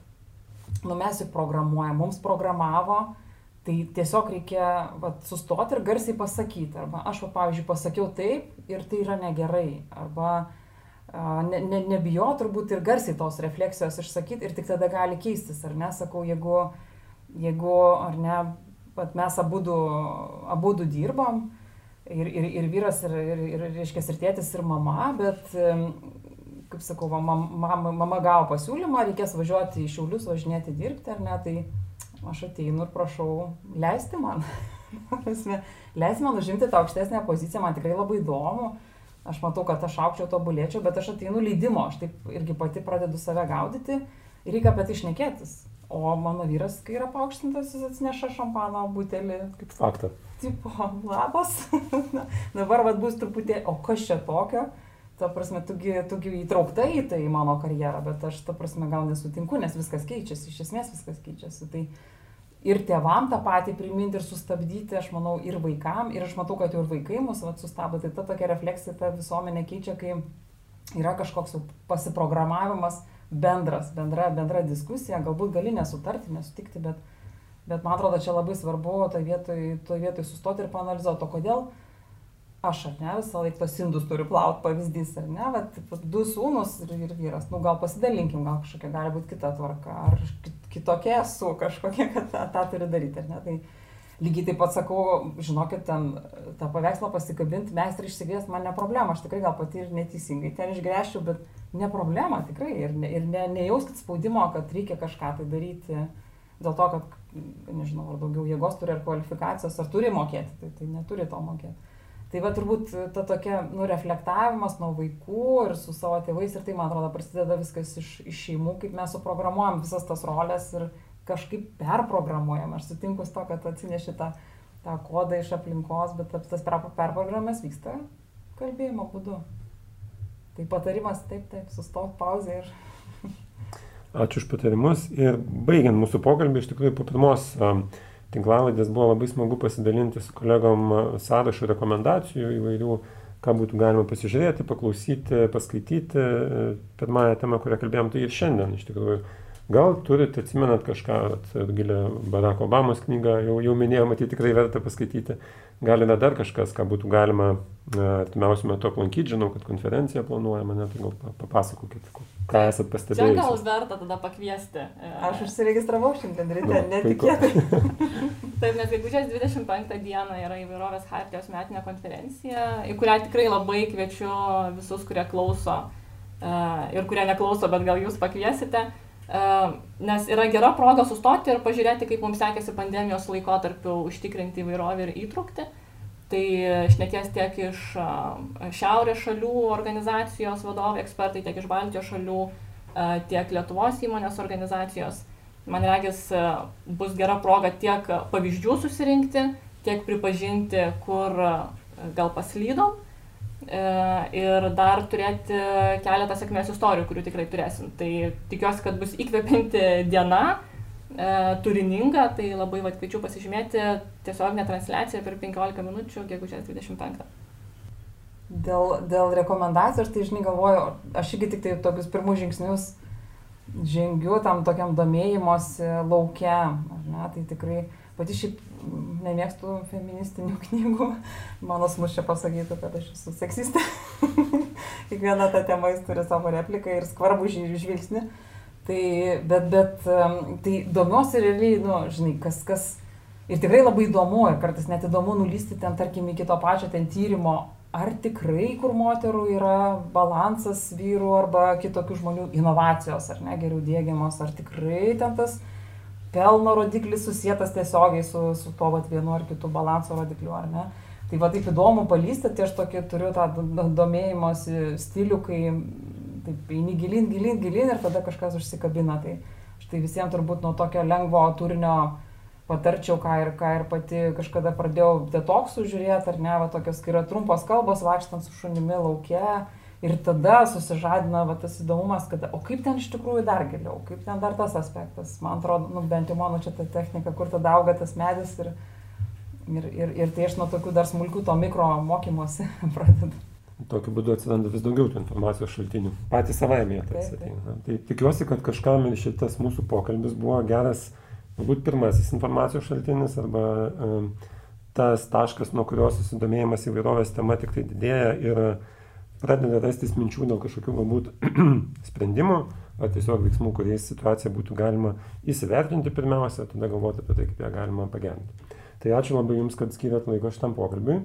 S3: nu, mes juk programuojam, mums programavo, tai tiesiog reikia vat, sustoti ir garsiai pasakyti. Arba aš, va, pavyzdžiui, pasakiau taip ir tai yra negerai. Arba ne, ne, nebijo turbūt ir garsiai tos refleksijos išsakyti ir tik tada gali keistis, ar ne, sakau, jeigu, jeigu ar ne, pat mes abudu, abudu dirbam ir, ir, ir vyras, ir, ir, ir, reiškia, ir tėtis, ir mama, bet, kaip sakau, mama, mama gavo pasiūlymą, reikės važiuoti į Šiaulius, važinėti dirbti, ar ne, tai aš ateinu ir prašau leisti man. leisti man užimti tą aukštesnę poziciją, man tikrai labai įdomu aš matau, kad aš aukščiau tobulėčiau, bet aš ateinu leidimo, aš taip irgi pati pradedu save gaudyti reikia apie tai išnekėtis. O mano vyras, kai yra paaukštintas, jis atsineša šampano butelį.
S1: Kaip faktą.
S3: Tipo, labas. Dabar vad bus truputį, o kas čia tokio? Ta prasme, tugi, tugi įtraukta į tai mano karjerą, bet aš, ta prasme, gal nesutinku, nes viskas keičiasi, iš esmės viskas keičiasi. Tai, ir tėvam tą patį priminti ir sustabdyti, aš manau, ir vaikam, ir aš matau, kad jau ir vaikai mus vat, sustabdo, tai ta tokia refleksija ta visuomenė keičia, kai yra kažkoks pasiprogramavimas bendras, bendra, bendra diskusija, galbūt gali nesutarti, nesutikti, bet, bet man atrodo, čia labai svarbu toje vietoje toj vietoj sustoti ir panalizuoti, o kodėl aš, ar ne, visą laiką tos indus turiu plaut pavyzdys, ar ne, bet du sūnus ir, ir vyras, nu gal pasidalinkim, gal kažkokia gali būti kita tvarka, ar kitokia esu kažkokia, kad tą, tą turi daryti, ar ne. Tai lygiai taip pat sakau, žinokit, ten tą paveikslą pasikabinti, meistrą išsigės man ne problema, aš tikrai gal pati ir neteisingai ten išgręžčiau, bet ne problema tikrai. Ir, ne, ir ne, nejauskit spaudimo, kad reikia kažką tai daryti dėl to, kad, nežinau, ar daugiau jėgos turi, ar kvalifikacijos, ar turi mokėti, tai, tai neturi to mokėti Tai va turbūt ta tokia, nu, reflektavimas nuo vaikų ir su savo tėvais ir tai, man atrodo, prasideda viskas iš, iš šeimų, kaip mes suprogramuojam visas tas rolės ir kažkaip perprogramuojam. Aš sutinku su to, kad atsineši tą, tą kodą iš aplinkos, bet tas perprogramas vyksta kalbėjimo būdu. Tai patarimas, taip, taip, sustok pauzę ir...
S1: Ačiū už patarimus ir baigiant mūsų pokalbį, iš tikrųjų po pirmos um, tinklalaidės buvo labai smagu pasidalinti su kolegom sąrašų rekomendacijų įvairių, ką būtų galima pasižiūrėti, paklausyti, paskaityti. Pirmąją temą, kurią kalbėjom, tai ir šiandien iš tikrųjų. Gal turite, atsimenat kažką, Gilė Barack Obamos knygą, jau, jau minėjau, matyti tikrai verta paskaityti. Gal yra dar kažkas, ką būtų galima artimiausiu metu aplankyti, žinau, kad konferencija planuojama, net tai gal papasakokit, ką esat pastebėję.
S2: Gal verta tada pakviesti.
S3: E, Aš užsiregistravau šiandien ryte, netikėtai.
S2: Taip, nes gegužės 25 dieną yra įvairovės hartijos metinė konferencija, į kurią tikrai labai kviečiu visus, kurie klauso e, ir kurie neklauso, bet gal jūs pakviesite. E, nes yra gera proga sustoti ir pažiūrėti, kaip mums sekėsi pandemijos laikotarpiu užtikrinti įvairovę ir įtrukti. Tai šnekės tiek iš šiaurės šalių organizacijos vadovai, ekspertai, tiek iš Baltijos šalių, tiek Lietuvos įmonės organizacijos. Man regis, bus gera proga tiek pavyzdžių susirinkti, tiek pripažinti, kur gal paslydom e, ir dar turėti keletą sėkmės istorijų, kurių tikrai turėsim. Tai tikiuosi, kad bus įkvepianti diena e, turininga, tai labai vat, kviečiu pasižymėti tiesioginę transliaciją per 15 minučių, gegužės 25.
S3: Dėl, dėl rekomendacijų, aš tai žinai galvoju, aš irgi tik tai tokius pirmus žingsnius žengiu tam tokiam domėjimosi laukia, ar ne, tai tikrai pati šiaip nemėgstu feministinių knygų, mano čia pasakytų, kad aš esu seksistė. Kiekviena ta tema jis turi savo repliką ir skvarbų žvilgsnį. Tai, bet, bet, tai domiuosi realiai, nu, žinai, kas, kas. Ir tikrai labai įdomu, ir kartais net įdomu nulysti ten, tarkim, iki to pačio ten tyrimo, ar tikrai, kur moterų yra balansas vyrų arba kitokių žmonių inovacijos, ar ne, geriau dėgiamos, ar tikrai ten tas pelno rodiklis susijęs tiesiogiai su, su to vat, vienu ar kitu balanso rodikliu, ar ne. Tai va taip įdomu palysti, tai aš tokį turiu tą domėjimosi stilių, kai taip eini gilin, gilin, gilin ir tada kažkas užsikabina. Tai štai visiems turbūt nuo tokio lengvo turinio patarčiau, ką ir, ką ir pati kažkada pradėjau detoksų žiūrėti, ar ne, va tokios, kai yra trumpos kalbos, vaikštant su šunimi laukia. Ir tada susižadina va, tas įdomumas, kad, o kaip ten iš tikrųjų dar giliau, kaip ten dar tas aspektas. Man atrodo, nu, bent jau mano čia ta technika, kur tada auga tas medis ir, ir, ir, ir tai aš nuo tokių dar smulkių to mikro mokymosi pradedu.
S1: Tokiu būdu atsiranda vis daugiau tų informacijos šaltinių. Patys savaime jie tarsi ateina. Tai tikiuosi, kad kažkam šitas mūsų pokalbis buvo geras, galbūt pirmasis informacijos šaltinis arba um, tas taškas, nuo kurio susidomėjimas įvairovės tema tik tai didėja ir pradeda rastis minčių dėl kažkokių galbūt sprendimų ar tiesiog veiksmų, kuriais situaciją būtų galima įsivertinti pirmiausia, tada galvoti apie tai, kaip ją galima pagerinti. Tai ačiū labai Jums, kad skiriat laiko šitam pokalbiui.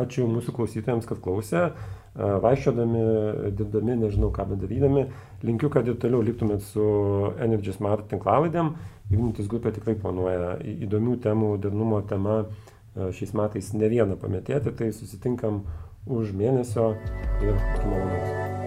S1: Ačiū mūsų klausytojams, kad klausė. Vaikščiodami, dirbdami, nežinau ką bedarydami, linkiu, kad ir toliau liktumėt su Energy Smart tinklavaidėm. Ignitis grupė tikrai planuoja įdomių temų, darnumo tema šiais metais ne vieną pametėti, tai susitinkam už mėnesio ir malonaus.